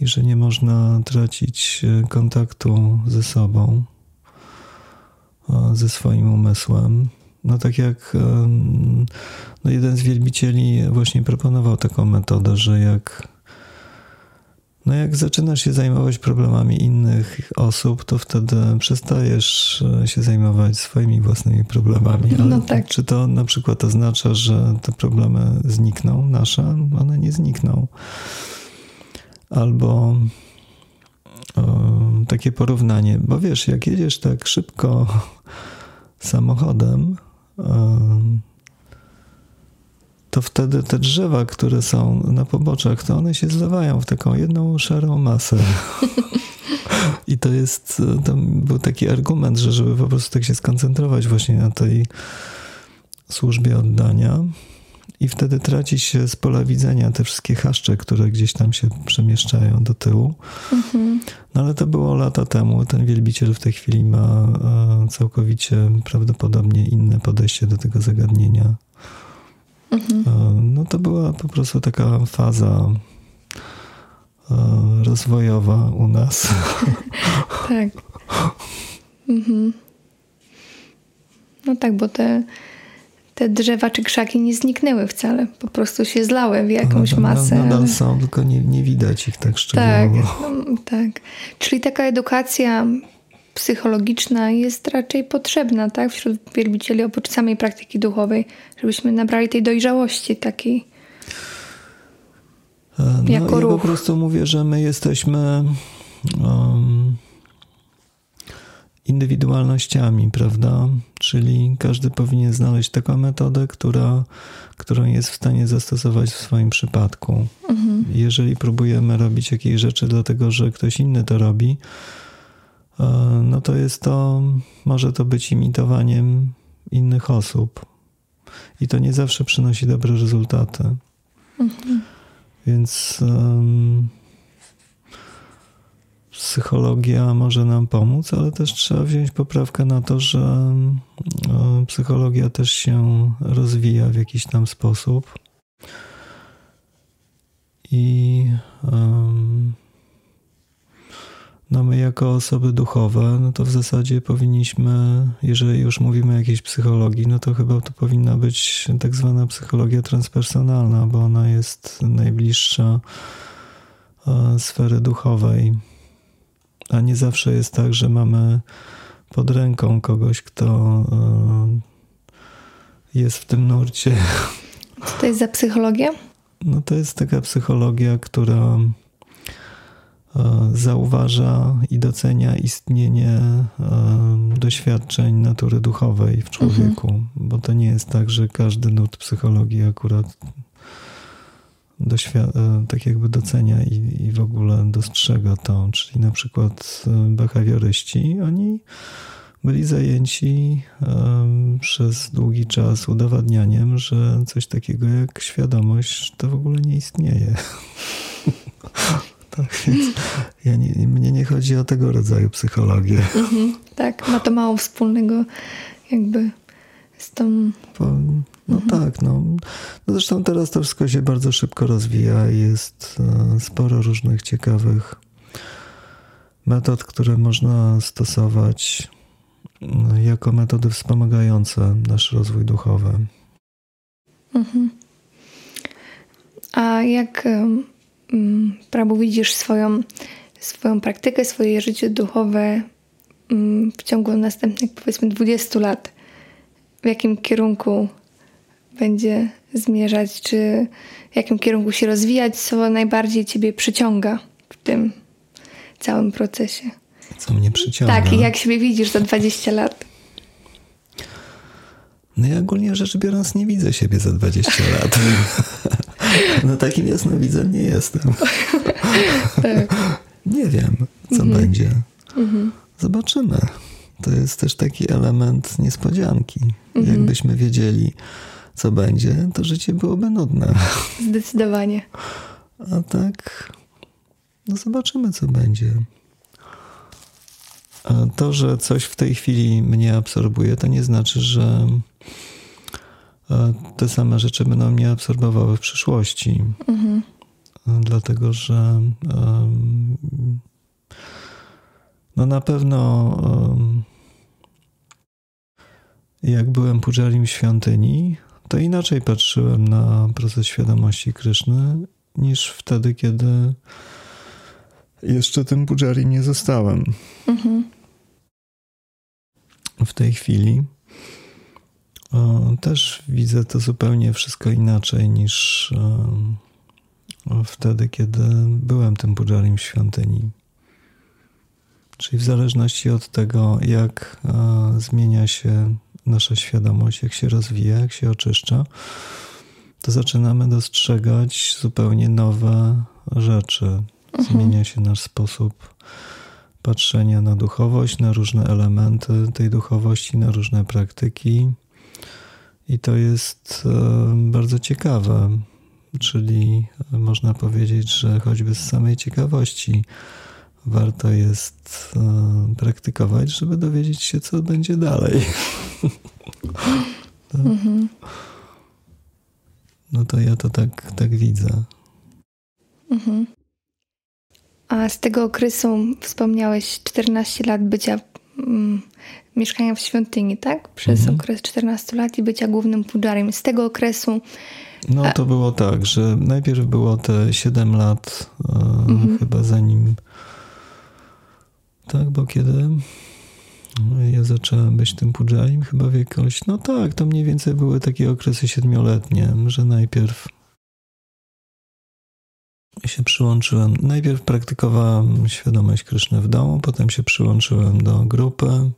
I że nie można tracić e, kontaktu ze sobą, ze swoim umysłem. No tak jak no jeden z wielbicieli właśnie proponował taką metodę, że jak no jak zaczynasz się zajmować problemami innych osób, to wtedy przestajesz e, się zajmować swoimi własnymi problemami. Ale no tak. czy to na przykład oznacza, że te problemy znikną, nasze? One nie znikną. Albo takie porównanie, bo wiesz, jak jedziesz tak szybko samochodem, to wtedy te drzewa, które są na poboczach, to one się zlewają w taką jedną szarą masę. I to jest, tam był taki argument, że żeby po prostu tak się skoncentrować właśnie na tej służbie oddania i wtedy traci się z pola widzenia te wszystkie chaszcze, które gdzieś tam się przemieszczają do tyłu. Mhm. No ale to było lata temu. Ten wielbiciel w tej chwili ma e, całkowicie prawdopodobnie inne podejście do tego zagadnienia. Mhm. No to była po prostu taka faza e, rozwojowa u nas. tak. Mhm. No tak, bo te, te drzewa czy krzaki nie zniknęły wcale. Po prostu się zlały w jakąś no, masę. Nadal ale... są, tylko nie, nie widać ich tak szczegółowo. Tak, no, tak. Czyli taka edukacja psychologiczna jest raczej potrzebna tak, wśród wielbicieli oprócz samej praktyki duchowej, żebyśmy nabrali tej dojrzałości takiej. E, no jako ruch. po prostu mówię, że my jesteśmy um, indywidualnościami, prawda? Czyli każdy powinien znaleźć taką metodę, która, którą jest w stanie zastosować w swoim przypadku. Mhm. Jeżeli próbujemy robić jakieś rzeczy dlatego, że ktoś inny to robi, E, no to jest to, może to być imitowaniem innych osób. I to nie zawsze przynosi dobre rezultaty. Mhm. Więc um, psychologia może nam pomóc, ale też trzeba wziąć poprawkę na to, że um, psychologia też się rozwija w jakiś tam sposób. I no my jako osoby duchowe, no to w zasadzie powinniśmy, jeżeli już mówimy o jakiejś psychologii, no to chyba to powinna być tak zwana psychologia transpersonalna, bo ona jest najbliższa e, sfery duchowej. A nie zawsze jest tak, że mamy pod ręką kogoś, kto e, jest w tym nurcie. Co to jest za psychologia? No to jest taka psychologia, która E, zauważa i docenia istnienie e, doświadczeń natury duchowej w człowieku, mhm. bo to nie jest tak, że każdy nurt psychologii akurat e, tak jakby docenia i, i w ogóle dostrzega to. Czyli na przykład behawioryści, oni byli zajęci um, przez długi czas udowadnianiem, że coś takiego jak świadomość to w ogóle nie istnieje. Tak, więc ja nie, mnie nie chodzi o tego rodzaju psychologię. Mhm, tak, ma to mało wspólnego jakby z tą... Po, no mhm. tak, no. no. Zresztą teraz to wszystko się bardzo szybko rozwija i jest e, sporo różnych ciekawych metod, które można stosować no, jako metody wspomagające nasz rozwój duchowy. Mhm. A jak Mm, Prabu widzisz swoją, swoją praktykę, swoje życie duchowe mm, w ciągu następnych powiedzmy 20 lat? W jakim kierunku będzie zmierzać? Czy w jakim kierunku się rozwijać? Co najbardziej Ciebie przyciąga w tym całym procesie? Co mnie przyciąga. Tak, i jak siebie widzisz za 20 lat? No ja ogólnie rzecz biorąc nie widzę siebie za 20 lat. No takim jasnowidzem nie jestem. Tak. Nie wiem, co Mhm. będzie. Zobaczymy. To jest też taki element niespodzianki. Mhm. Jakbyśmy wiedzieli, co będzie, to życie byłoby nudne. Zdecydowanie. A tak, no zobaczymy, co będzie. A to, że coś w tej chwili mnie absorbuje, to nie znaczy, że e, te same rzeczy będą mnie absorbowały w przyszłości. Mhm. E, Dlatego, że no na pewno jak byłem pujarim w świątyni, to inaczej patrzyłem na proces świadomości Kryszny niż wtedy, kiedy jeszcze tym pujarim nie zostałem. Mhm. W tej chwili o, też widzę to zupełnie wszystko inaczej niż o, wtedy, kiedy byłem tym pujarim w świątyni. Czyli w zależności od tego, jak e, zmienia się nasza świadomość, jak się rozwija, jak się oczyszcza, to zaczynamy dostrzegać zupełnie nowe rzeczy. Zmienia się nasz sposób patrzenia na duchowość, na różne elementy tej duchowości, na różne praktyki. I to jest e, bardzo ciekawe. Czyli można powiedzieć, że choćby z samej ciekawości warto jest e, praktykować, żeby dowiedzieć się, co będzie dalej. Mhm. No to ja to tak, tak widzę. Mhm. A z tego okresu wspomniałeś 14 lat bycia, mm, mieszkania w świątyni, tak? Przez Mhm. okres 14 lat i bycia głównym pujarem. Z tego okresu No to było tak, że najpierw było te 7 lat, e, Mhm. chyba zanim. Tak, bo kiedy ja zacząłem być tym pujarim, chyba w jakoś. No tak, to mniej więcej były takie okresy siedmioletnie, że najpierw się przyłączyłem. Najpierw praktykowałem świadomość Kryszny w domu, potem się przyłączyłem do grupy.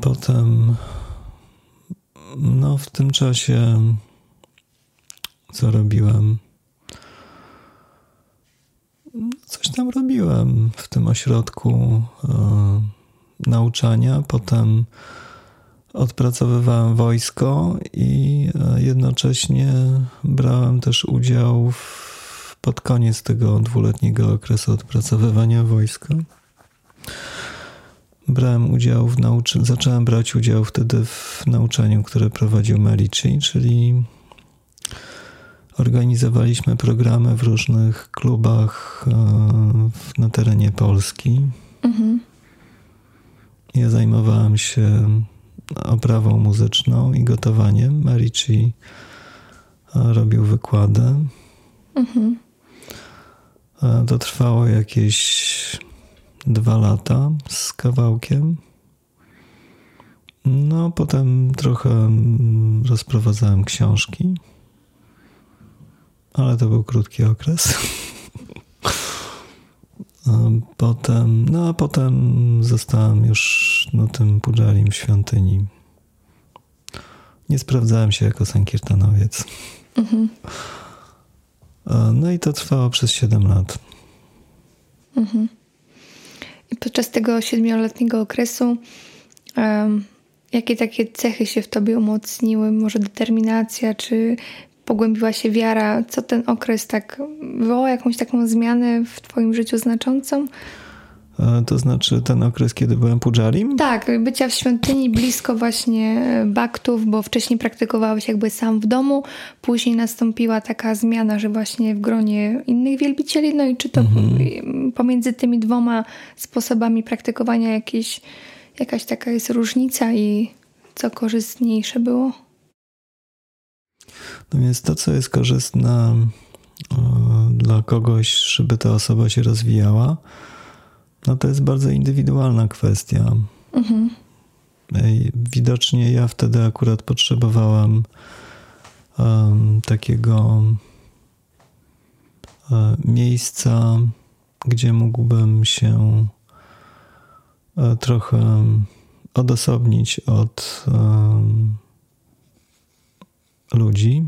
Potem no, w tym czasie co robiłem? Coś tam robiłem w tym ośrodku e, nauczania. Potem odpracowywałem wojsko i e, jednocześnie brałem też udział w, pod koniec tego dwuletniego okresu odpracowywania wojska. Brałem udział w nauczaniu, zacząłem brać udział wtedy w nauczaniu, które prowadził Merici, czyli organizowaliśmy programy w różnych klubach e, na terenie Polski. mhm. Ja zajmowałem się oprawą muzyczną i gotowaniem. Merici e, robił wykłady. Mhm. E, To trwało jakieś dwa lata z kawałkiem. No, potem trochę mm, rozprowadzałem książki, ale to był krótki okres. Potem, no a potem zostałem już no, tym pujarim w świątyni. Nie sprawdzałem się jako sankirtanowiec. Mhm. No i to trwało przez 7 lat. Mhm. I podczas tego siedmioletniego okresu em, jakie takie cechy się w tobie umocniły? Może determinacja, czy pogłębiła się wiara? Co ten okres tak wywołał jakąś taką zmianę w twoim życiu znaczącą? E, To znaczy ten okres, kiedy byłem pujarim? Tak, bycia w świątyni blisko właśnie e, baktów, bo wcześniej praktykowałeś jakby sam w domu, później nastąpiła taka zmiana, że właśnie w gronie innych wielbicieli, no i czy to Mhm. pomiędzy tymi dwoma sposobami praktykowania jakieś, jakaś taka jest różnica i co korzystniejsze było? No więc to, co jest korzystne e, dla kogoś, żeby ta osoba się rozwijała, no to jest bardzo indywidualna kwestia. Mhm. Widocznie ja wtedy akurat potrzebowałem em, takiego e, miejsca, gdzie mógłbym się e, trochę odosobnić od um, ludzi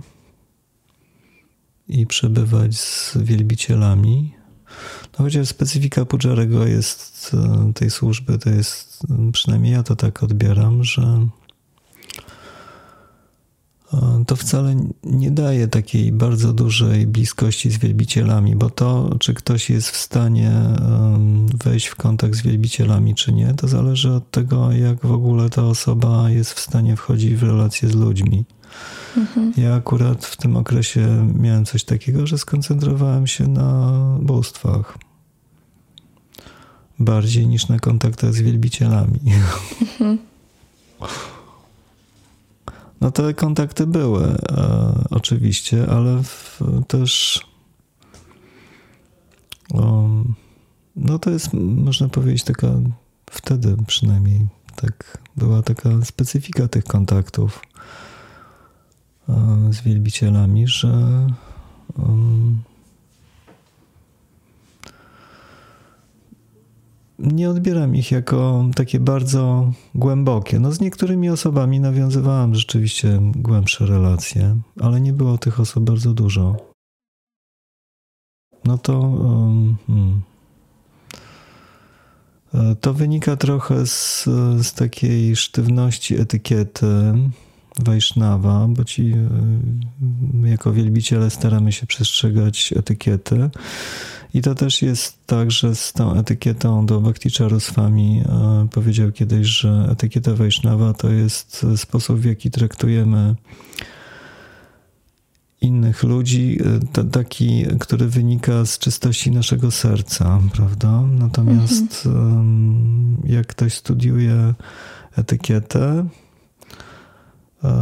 i przebywać z wielbicielami. No chociaż specyfika Pudżarego jest e, tej służby, to jest, przynajmniej ja to tak odbieram, że e, to wcale nie daje takiej bardzo dużej bliskości z wielbicielami, bo to, czy ktoś jest w stanie wejść w kontakt z wielbicielami, czy nie, to zależy od tego, jak w ogóle ta osoba jest w stanie wchodzić w relacje z ludźmi. Mhm. Ja akurat w tym okresie miałem coś takiego, że skoncentrowałem się na bóstwach. Bardziej niż na kontaktach z wielbicielami. Mhm. No te kontakty były e, oczywiście, ale w, też um, no to jest, można powiedzieć, taka wtedy przynajmniej tak była taka specyfika tych kontaktów z wielbicielami, że nie odbieram ich jako takie bardzo głębokie. No z niektórymi osobami nawiązywałem rzeczywiście głębsze relacje, ale nie było tych osób bardzo dużo. No to hmm. to wynika trochę z, z takiej sztywności etykiety, Wajsznawa, bo ci e, jako wielbiciele staramy się przestrzegać etykiety. I to też jest tak, że z tą etykietą do Bhakti Charuswami e, powiedział kiedyś, że etykieta Wajsznawa to jest sposób, w jaki traktujemy innych ludzi, e, taki, który wynika z czystości naszego serca, prawda? Natomiast mhm. jak ktoś studiuje etykietę,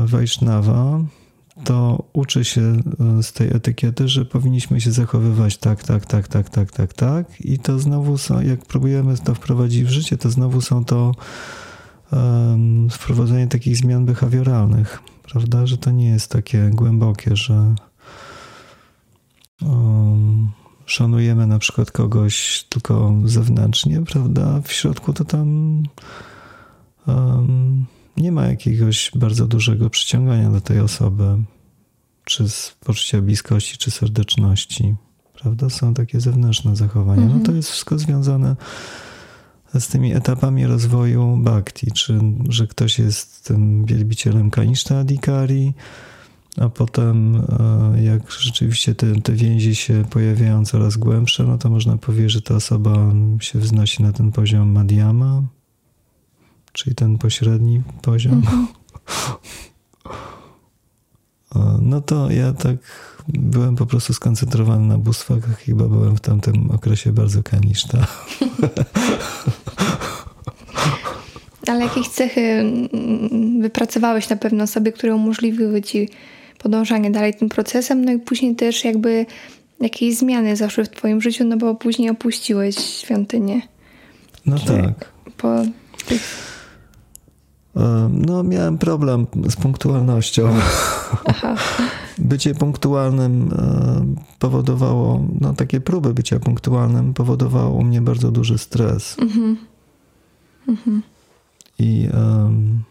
Wajsznawa, to uczy się e, z tej etykiety, że powinniśmy się zachowywać tak, tak, tak, tak, tak, tak, tak. I to znowu są, jak próbujemy to wprowadzić w życie, to znowu są to um, wprowadzenie takich zmian behawioralnych, prawda? Że to nie jest takie głębokie, że um, szanujemy na przykład kogoś tylko zewnętrznie, prawda? W środku to tam um, nie ma jakiegoś bardzo dużego przyciągania do tej osoby, czy z poczucia bliskości, czy serdeczności. Prawda? Są takie zewnętrzne zachowania. No to mhm. jest wszystko związane z tymi etapami rozwoju bhakti, czy że ktoś jest tym wielbicielem Kanishta Adhikari, a potem e, jak rzeczywiście te, te więzi się pojawiają coraz głębsze, no to można powiedzieć, że ta osoba się wznosi na ten poziom Madhyama, czyli ten pośredni poziom. Mhm. No to ja tak byłem po prostu skoncentrowany na bóstwach, chyba byłem w tamtym okresie bardzo kaniszta. Ale jakieś cechy wypracowałeś na pewno sobie, które umożliwiły ci podążanie dalej tym procesem, no i później też jakby jakieś zmiany zaszły w twoim życiu, no bo później opuściłeś świątynię. No tak. Po tych no, miałem problem z punktualnością. Aha. Bycie punktualnym powodowało, no takie próby bycia punktualnym powodowało u mnie bardzo duży stres. Mhm. Mhm. I um,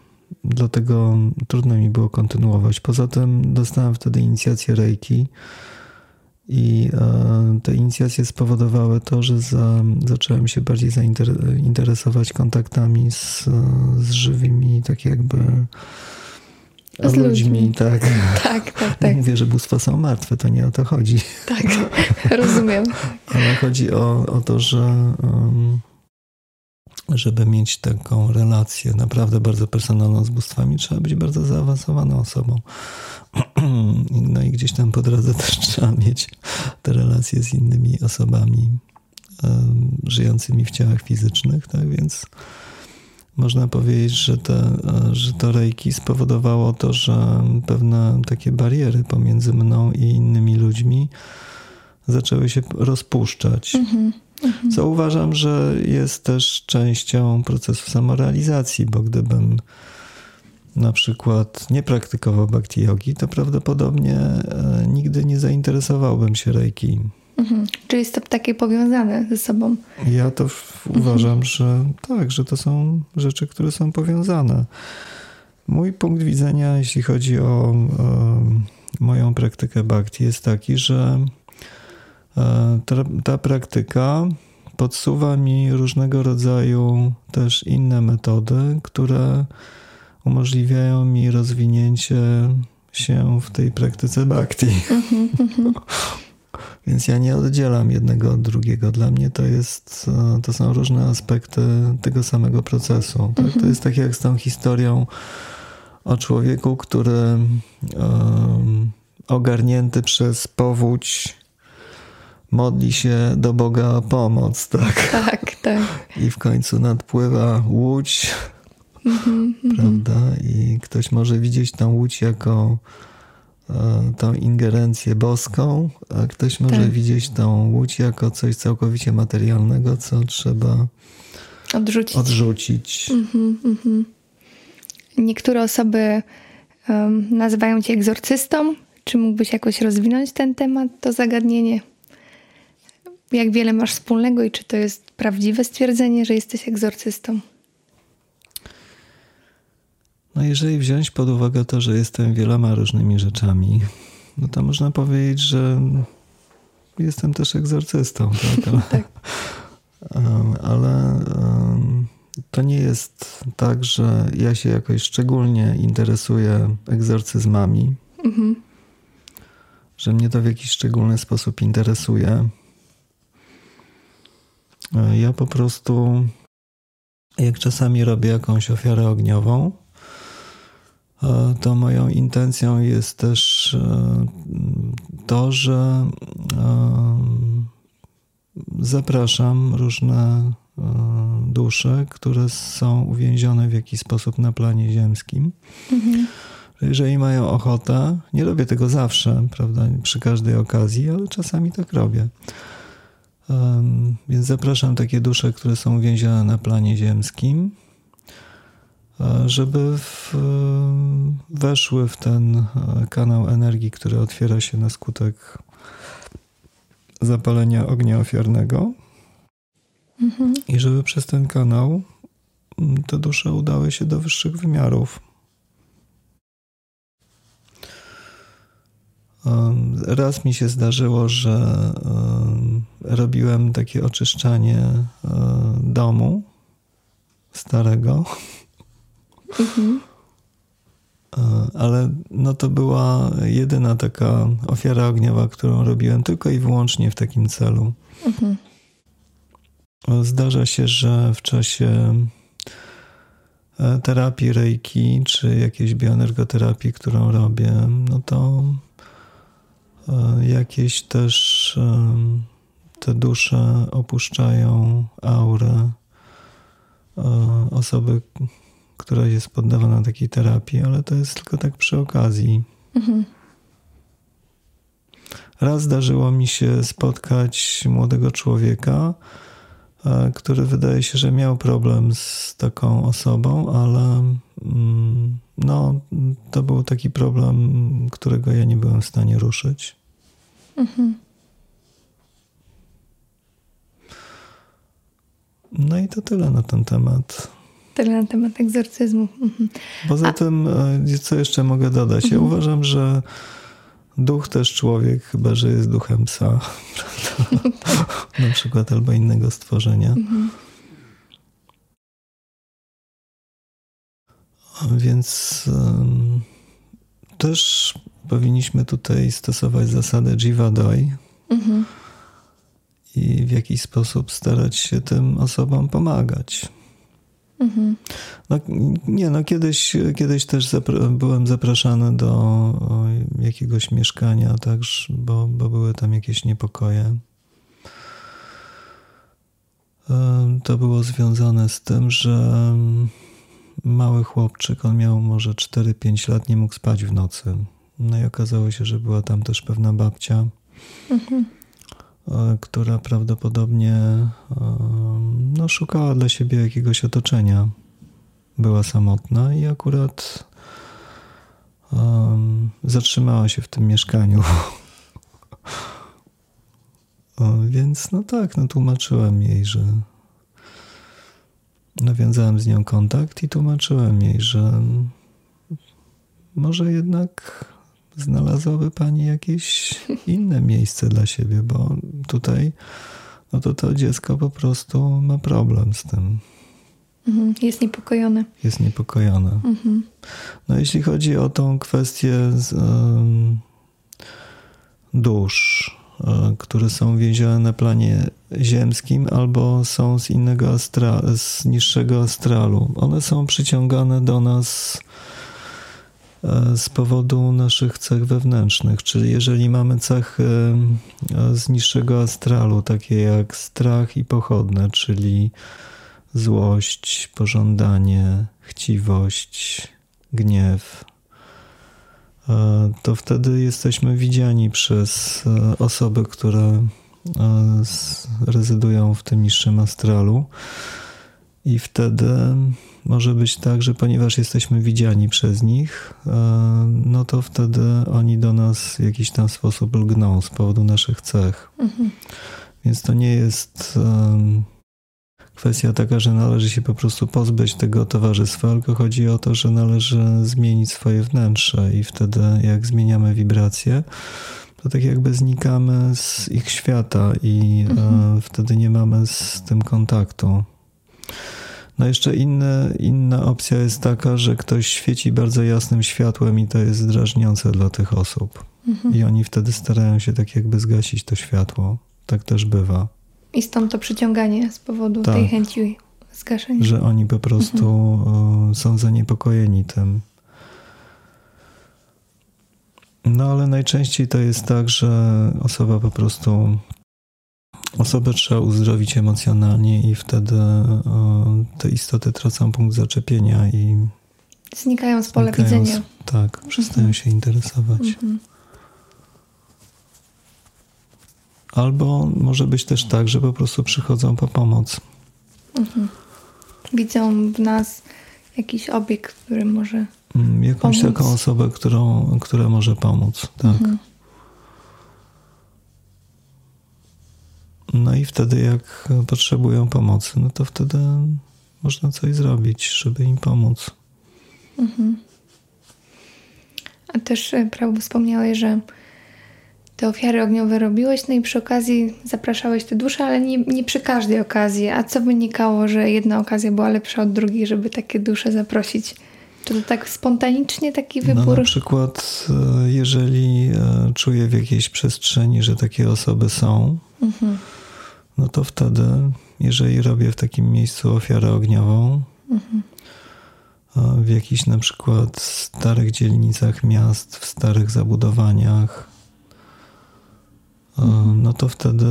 dlatego trudno mi było kontynuować. Poza tym dostałem wtedy inicjację Reiki i e, te inicjacje spowodowały to, że za, zacząłem się bardziej zainteresować kontaktami z, z żywymi, tak jakby z ludźmi. ludźmi. Tak. tak, tak, tak. Mówię, że bóstwa są martwe, to nie o to chodzi. Tak, rozumiem. Ale chodzi o, o to, że um, żeby mieć taką relację naprawdę bardzo personalną z bóstwami, trzeba być bardzo zaawansowaną osobą. No i gdzieś tam po drodze też trzeba mieć te relacje z innymi osobami żyjącymi w ciałach fizycznych, tak więc można powiedzieć, że, te, że to rejki spowodowało to, że pewne takie bariery pomiędzy mną i innymi ludźmi zaczęły się rozpuszczać. Co uważam, że jest też częścią procesu samorealizacji, bo gdybym na przykład nie praktykował bhakti yogi, to prawdopodobnie e, nigdy nie zainteresowałbym się reiki. Mhm. Czyli jest to takie powiązane ze sobą. Ja to uważam, mhm. że tak, że to są rzeczy, które są powiązane. Mój punkt widzenia, jeśli chodzi o, o moją praktykę bhakti, jest taki, że e, ta, ta praktyka podsuwa mi różnego rodzaju też inne metody, które umożliwiają mi rozwinięcie się w tej praktyce bhakti. Mhm, mhm. Więc ja nie oddzielam jednego od drugiego. Dla mnie to jest, e, to są różne aspekty tego samego procesu. Tak? To jest tak jak z tą historią o człowieku, który um, ogarnięty przez powódź modli się do Boga o pomoc, tak? Tak, tak. I w końcu nadpływa łódź, mm-hmm, prawda? I ktoś może widzieć tą łódź jako e, tą ingerencję boską, a ktoś może tak. widzieć tą łódź jako coś całkowicie materialnego, co trzeba odrzucić. odrzucić. Mm-hmm, mm-hmm. Niektóre osoby um, nazywają cię egzorcystą. Czy mógłbyś jakoś rozwinąć ten temat, to zagadnienie? Jak wiele masz wspólnego i czy to jest prawdziwe stwierdzenie, że jesteś egzorcystą? No jeżeli wziąć pod uwagę to, że jestem wieloma różnymi rzeczami, no to można powiedzieć, że jestem też egzorcystą. Tak? Ale, tak. ale to nie jest tak, że ja się jakoś szczególnie interesuję egzorcyzmami, mhm. że mnie to w jakiś szczególny sposób interesuje. Ja po prostu, jak czasami robię jakąś ofiarę ogniową, to moją intencją jest też e, to, że e, zapraszam różne e, dusze, które są uwięzione w jakiś sposób na planie ziemskim. Mhm. Jeżeli mają ochotę, nie robię tego zawsze, prawda, przy każdej okazji, ale czasami tak robię. Więc zapraszam takie dusze, które są uwięzione na planie ziemskim, e, żeby w, weszły w ten e, kanał energii, który otwiera się na skutek zapalenia ognia ofiarnego. Mhm. I żeby przez ten kanał te dusze udały się do wyższych wymiarów. Raz mi się zdarzyło, że robiłem takie oczyszczanie domu starego. Mhm. Ale no to była jedyna taka ofiara ogniowa, którą robiłem tylko i wyłącznie w takim celu. Mhm. Zdarza się, że w czasie e, terapii reiki czy jakiejś bioenergoterapii, którą robię, no to jakieś też e, te dusze opuszczają aurę e, osoby, która jest poddawana takiej terapii, ale to jest tylko tak przy okazji. Mhm. Raz zdarzyło mi się spotkać młodego człowieka, który wydaje się, że miał problem z taką osobą, ale mm, no, to był taki problem, którego ja nie byłem w stanie ruszyć. Mhm. No i to tyle na ten temat. Tyle na temat egzorcyzmu. Mhm. Poza A... tym, e, co jeszcze mogę dodać? Mhm. Ja uważam, że duch też człowiek, chyba że jest duchem psa, na przykład, albo innego stworzenia. Mhm. Więc um, też powinniśmy tutaj stosować zasadę Jivadoi mhm. i w jakiś sposób starać się tym osobom pomagać. Mhm. No, nie, no kiedyś, kiedyś też zapra byłem zapraszany do jakiegoś mieszkania, tak, bo, bo były tam jakieś niepokoje. To było związane z tym, że mały chłopczyk, on miał może 4-5 lat, nie mógł spać w nocy. No i okazało się, że była tam też pewna babcia, mhm. E, która prawdopodobnie e, no, szukała dla siebie jakiegoś otoczenia. Była samotna i akurat um, zatrzymała się w tym mieszkaniu. Więc no tak, no tłumaczyłem jej, że nawiązałem z nią kontakt i tłumaczyłem jej, że może jednak znalazłaby pani jakieś inne miejsce dla siebie, bo tutaj no to to dziecko po prostu ma problem z tym. Mhm, jest niepokojone. Jest niepokojone. Mhm. No jeśli chodzi o tą kwestię z, um, dusz, um, które są więzione na planie ziemskim albo są z innego astra, z niższego astralu, one są przyciągane do nas E, z powodu naszych cech wewnętrznych, czyli jeżeli mamy cechy e, z niższego astralu, takie jak strach i pochodne, czyli złość, pożądanie, chciwość, gniew, e, to wtedy jesteśmy widziani przez osoby, które rezydują w tym niższym astralu. I wtedy może być tak, że ponieważ jesteśmy widziani przez nich, e, no to wtedy oni do nas w jakiś tam sposób lgną z powodu naszych cech. Mhm. Więc to nie jest kwestia taka, że należy się po prostu pozbyć tego towarzystwa, tylko chodzi o to, że należy zmienić swoje wnętrze i wtedy jak zmieniamy wibracje, to tak jakby znikamy z ich świata i e, mhm. wtedy nie mamy z tym kontaktu. No jeszcze inne, inna opcja jest taka, że ktoś świeci bardzo jasnym światłem i to jest drażniące dla tych osób. Mhm. I oni wtedy starają się tak jakby zgasić to światło. Tak też bywa. I stąd to przyciąganie z powodu tak, tej chęci zgaszenia. Że oni po prostu mhm. są zaniepokojeni tym. No ale najczęściej to jest tak, że osoba po prostu osobę trzeba uzdrowić emocjonalnie i wtedy e, te istoty tracą punkt zaczepienia i znikają z pola znikają widzenia. Z, tak, przestają mhm. się interesować. Mhm. Albo może być też tak, że po prostu przychodzą po pomoc. Mhm. Widzą w nas jakiś obiekt, który może. Mm, jakąś pomóc. taką osobę, którą, która może pomóc. Tak. Mhm. No i wtedy, jak potrzebują pomocy, no to wtedy można coś zrobić, żeby im pomóc. Mhm. A też e, prawo wspomniałeś, że te ofiary ogniowe robiłeś, no i przy okazji zapraszałeś te dusze, ale nie, nie przy każdej okazji. A co wynikało, że jedna okazja była lepsza od drugiej, żeby takie dusze zaprosić? Czy to tak spontanicznie taki wybór? No na przykład, e, jeżeli e, czuję w jakiejś przestrzeni, że takie osoby są, mhm no to wtedy, jeżeli robię w takim miejscu ofiarę ogniową, mhm. w jakichś na przykład starych dzielnicach miast, w starych zabudowaniach, mhm. no to wtedy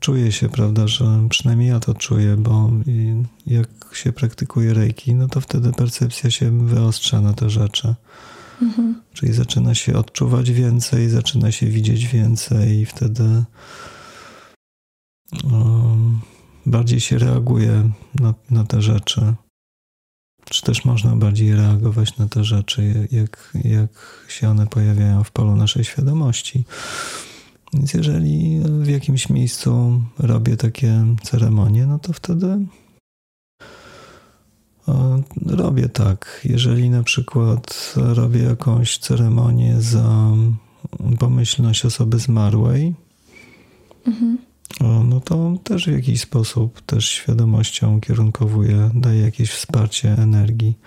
czuję się, prawda, że przynajmniej ja to czuję, bo jak się praktykuje rejki, no to wtedy percepcja się wyostrza na te rzeczy. Mhm. Czyli zaczyna się odczuwać więcej, zaczyna się widzieć więcej i wtedy bardziej się reaguje na, na te rzeczy. Czy też można bardziej reagować na te rzeczy, jak, jak się one pojawiają w polu naszej świadomości. Więc jeżeli w jakimś miejscu robię takie ceremonie, no to wtedy robię tak. Jeżeli na przykład robię jakąś ceremonię za pomyślność osoby zmarłej, mhm no to też w jakiś sposób też świadomością kierunkowuje, daje jakieś wsparcie energii.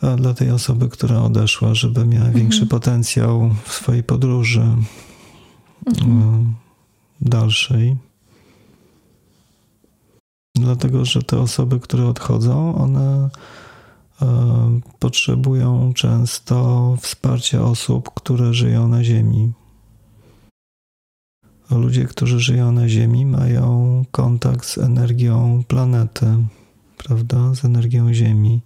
A dla tej osoby, która odeszła, żeby miała mhm. większy potencjał w swojej podróży mhm. dalszej. Dlatego, że te osoby, które odchodzą, one e, potrzebują często wsparcia osób, które żyją na Ziemi ludzie, którzy żyją na Ziemi, mają kontakt z energią planety, prawda? Z energią Ziemi.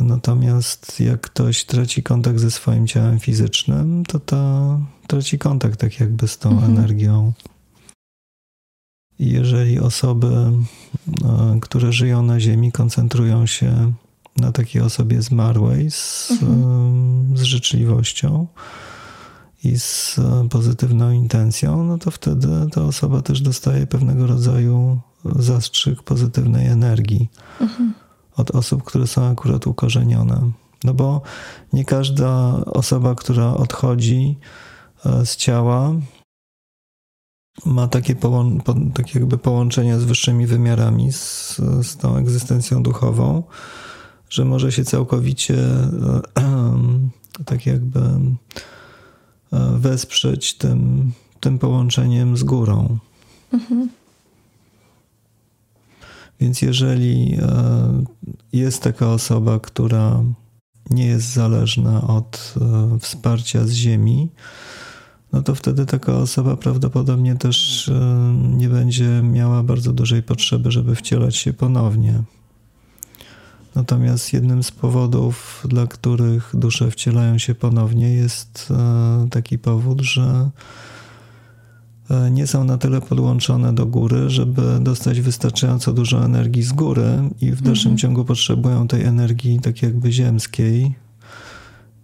Natomiast jak ktoś traci kontakt ze swoim ciałem fizycznym, to ta traci kontakt tak jakby z tą mhm. energią. I jeżeli osoby, e, które żyją na Ziemi, koncentrują się na takiej osobie zmarłej z, mhm. z życzliwością, i z pozytywną intencją, no to wtedy ta osoba też dostaje pewnego rodzaju zastrzyk pozytywnej energii mhm. od osób, które są akurat ukorzenione. No bo nie każda osoba, która odchodzi e, z ciała, ma takie, połą- takie jakby połączenie z wyższymi wymiarami, z, z tą egzystencją duchową, że może się całkowicie tak jakby e, wesprzeć tym, tym połączeniem z górą. Mhm. Więc jeżeli e, jest taka osoba, która nie jest zależna od e, wsparcia z ziemi, no to wtedy taka osoba prawdopodobnie też nie będzie miała bardzo dużej potrzeby, żeby wcielać się ponownie. Natomiast jednym z powodów, dla których dusze wcielają się ponownie, jest e, taki powód, że e, nie są na tyle podłączone do góry, żeby dostać wystarczająco dużo energii z góry i w dalszym mhm. ciągu potrzebują tej energii tak jakby ziemskiej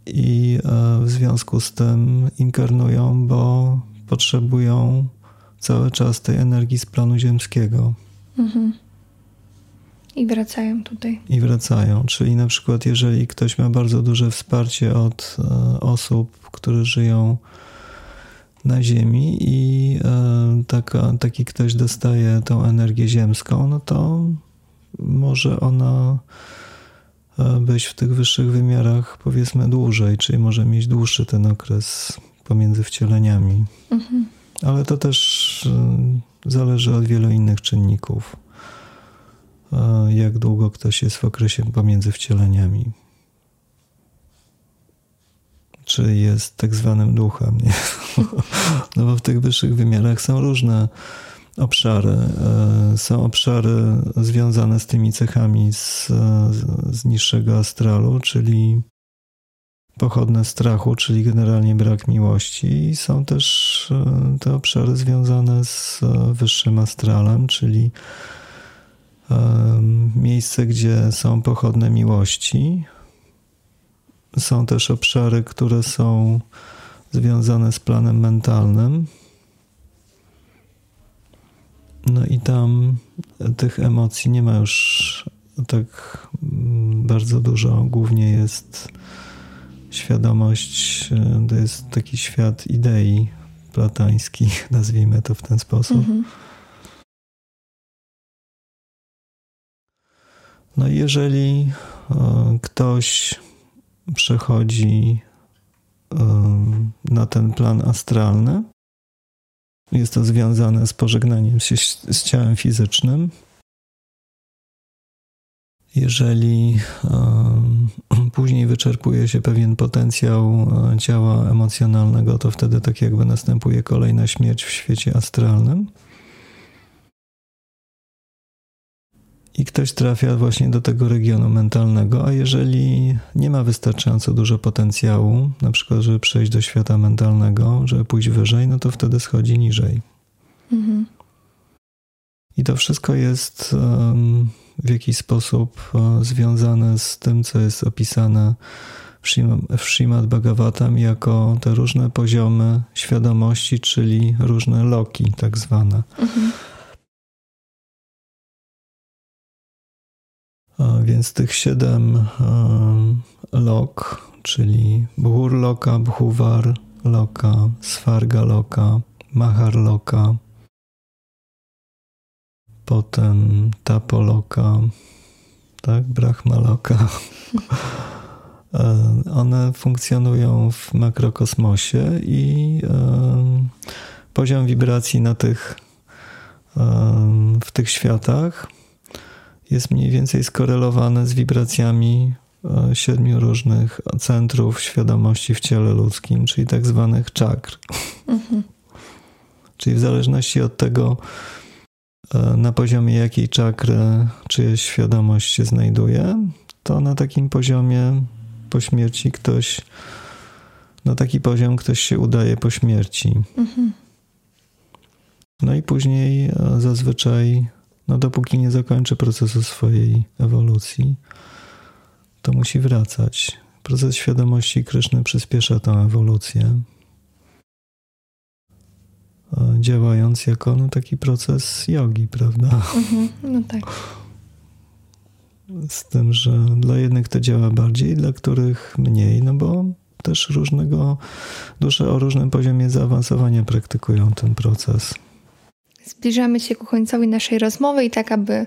i e, w związku z tym inkarnują, bo potrzebują cały czas tej energii z planu ziemskiego. Mhm. I wracają tutaj. I wracają. Czyli na przykład, jeżeli ktoś ma bardzo duże wsparcie od e, osób, które żyją na Ziemi i e, taka, taki ktoś dostaje tą energię ziemską, no to może ona e, być w tych wyższych wymiarach powiedzmy dłużej, czyli może mieć dłuższy ten okres pomiędzy wcieleniami. Mhm. Ale to też zależy od wielu innych czynników jak długo ktoś jest w okresie pomiędzy wcieleniami. Czy jest tak zwanym duchem. Nie? No bo w tych wyższych wymiarach są różne obszary. E, są obszary związane z tymi cechami z, z niższego astralu, czyli pochodne strachu, czyli generalnie brak miłości. I są też e, te obszary związane z wyższym astralem, czyli miejsce, gdzie są pochodne miłości. Są też obszary, które są związane z planem mentalnym. No i tam tych emocji nie ma już tak bardzo dużo. Głównie jest świadomość, to jest taki świat idei platański, nazwijmy to w ten sposób. Mhm. No i jeżeli e, ktoś przechodzi e, na ten plan astralny, jest to związane z pożegnaniem się z ciałem fizycznym. Jeżeli e, później wyczerpuje się pewien potencjał ciała emocjonalnego, to wtedy tak jakby następuje kolejna śmierć w świecie astralnym. I ktoś trafia właśnie do tego regionu mentalnego, a jeżeli nie ma wystarczająco dużo potencjału, na przykład, żeby przejść do świata mentalnego, żeby pójść wyżej, no to wtedy schodzi niżej. Mhm. I to wszystko jest um, w jakiś sposób um, związane z tym, co jest opisane w Srimad Bhagavatam jako te różne poziomy świadomości, czyli różne loki tak zwane. Mhm. Więc tych siedem lok, czyli Bhur Loka, Bhuvar Loka, Svarga Loka, Mahar Loka, potem Tapoloka, tak, Brahma Loka. One funkcjonują w makrokosmosie i poziom wibracji na tych, w tych światach jest mniej więcej skorelowane z wibracjami e, siedmiu różnych centrów świadomości w ciele ludzkim, czyli tak zwanych czakr. Mhm. Czyli w zależności od tego, e, na poziomie jakiej czakry czyjaś świadomość się znajduje, to na takim poziomie po śmierci ktoś, na taki poziom ktoś się udaje po śmierci. Mhm. No i później e, zazwyczaj no dopóki nie zakończy procesu swojej ewolucji, to musi wracać. Proces świadomości Kryszny przyspiesza tę ewolucję. działając jako no, taki proces jogi, prawda? Mhm, no tak. Z tym, że dla jednych to działa bardziej, dla których mniej, no bo też różnego, dusze o różnym poziomie zaawansowania praktykują ten proces. Zbliżamy się ku końcowi naszej rozmowy i tak, aby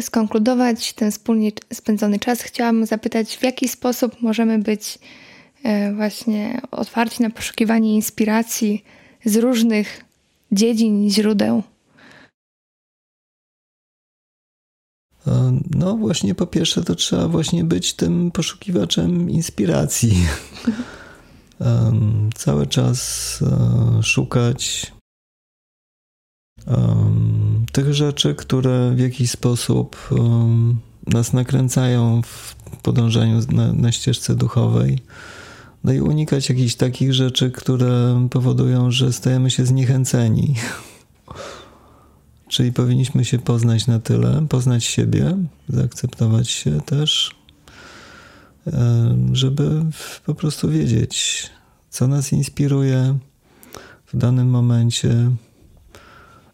skonkludować ten wspólnie spędzony czas, chciałam zapytać, w jaki sposób możemy być e, właśnie otwarci na poszukiwanie inspiracji z różnych dziedzin źródeł? E, no właśnie po pierwsze to trzeba właśnie być tym poszukiwaczem inspiracji. Cały czas e, szukać tych rzeczy, które w jakiś sposób nas nakręcają w podążaniu na, na ścieżce duchowej. No i unikać jakichś takich rzeczy, które powodują, że stajemy się zniechęceni. Czyli powinniśmy się poznać na tyle, poznać siebie, zaakceptować się też, żeby po prostu wiedzieć, co nas inspiruje w danym momencie,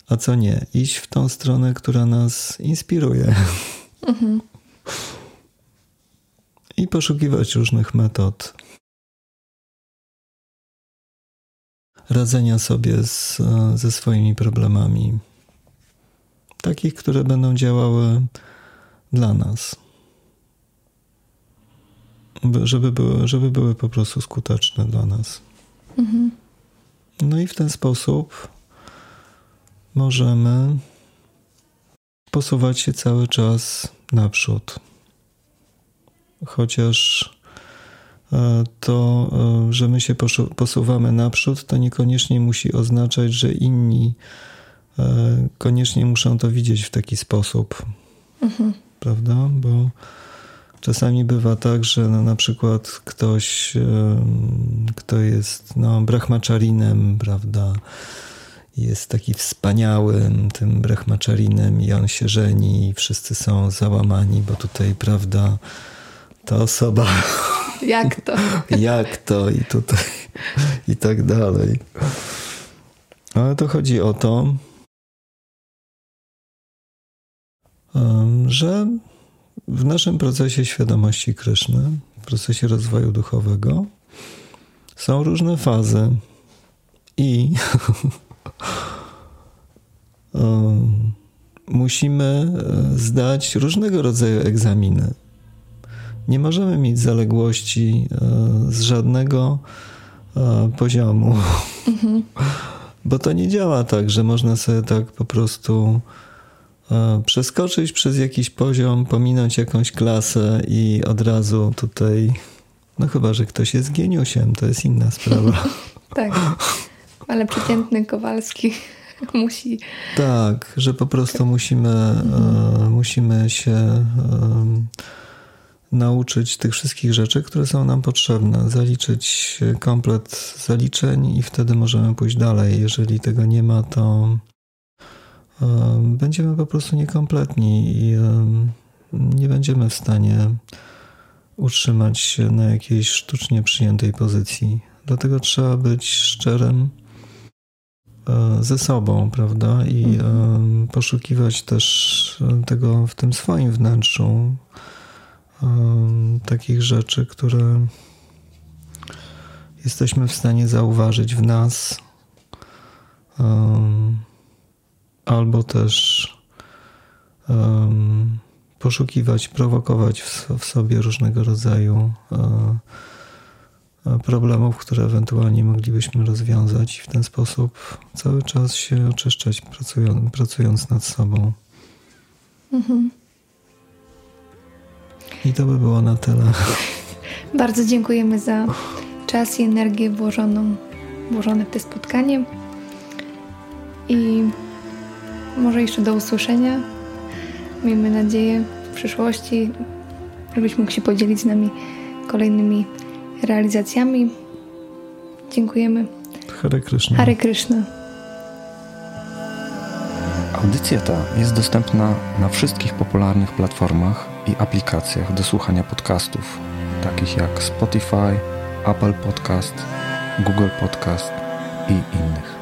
a co nie. Iść w tą stronę, która nas inspiruje. Mhm. I poszukiwać różnych metod radzenia sobie z, ze swoimi problemami. Takich, które będą działały dla nas. Żeby były, żeby były po prostu skuteczne dla nas. Mhm. No i w ten sposób możemy posuwać się cały czas naprzód. Chociaż e, to, e, że my się posuwamy naprzód, to niekoniecznie musi oznaczać, że inni e, koniecznie muszą to widzieć w taki sposób. Mhm. Prawda? Bo czasami bywa tak, że no, na przykład ktoś, kto jest no, brahmaczarinem, prawda? Jest taki wspaniałym tym brahmaczarinem i on się żeni i wszyscy są załamani, bo tutaj, prawda, ta osoba... Jak to? Jak to i tutaj i tak dalej. Ale to chodzi o to, że w naszym procesie świadomości Kryszny, w procesie rozwoju duchowego, są różne fazy i musimy e, zdać różnego rodzaju egzaminy. Nie możemy mieć zaległości e, z żadnego e, poziomu, mhm. bo to nie działa tak, że można sobie tak po prostu przeskoczyć przez jakiś poziom, pominąć jakąś klasę i od razu tutaj, no chyba, że ktoś jest geniusiem, to jest inna sprawa. tak, ale przeciętny Kowalski musi. Tak, że po prostu musimy, mhm. musimy się e, nauczyć tych wszystkich rzeczy, które są nam potrzebne, zaliczyć komplet zaliczeń i wtedy możemy pójść dalej. Jeżeli tego nie ma, to e, będziemy po prostu niekompletni i nie będziemy w stanie utrzymać się na jakiejś sztucznie przyjętej pozycji. Dlatego trzeba być szczerym ze sobą, prawda? I mhm. poszukiwać też tego w tym swoim wnętrzu, takich rzeczy, które jesteśmy w stanie zauważyć w nas, albo też poszukiwać, prowokować w sobie różnego rodzaju e, problemów, które ewentualnie moglibyśmy rozwiązać i w ten sposób cały czas się oczyszczać, pracując, pracując nad sobą. Mhm. I to by było na tyle. Bardzo dziękujemy za czas i energię włożoną, włożone w to spotkanie. I może jeszcze do usłyszenia. Miejmy nadzieję w przyszłości, żebyś mógł się podzielić z nami kolejnymi realizacjami. Dziękujemy. Hare Krishna. Hare Krishna. Audycja ta jest dostępna na wszystkich popularnych platformach i aplikacjach do słuchania podcastów, takich jak Spotify, Apple Podcast, Google Podcast i innych.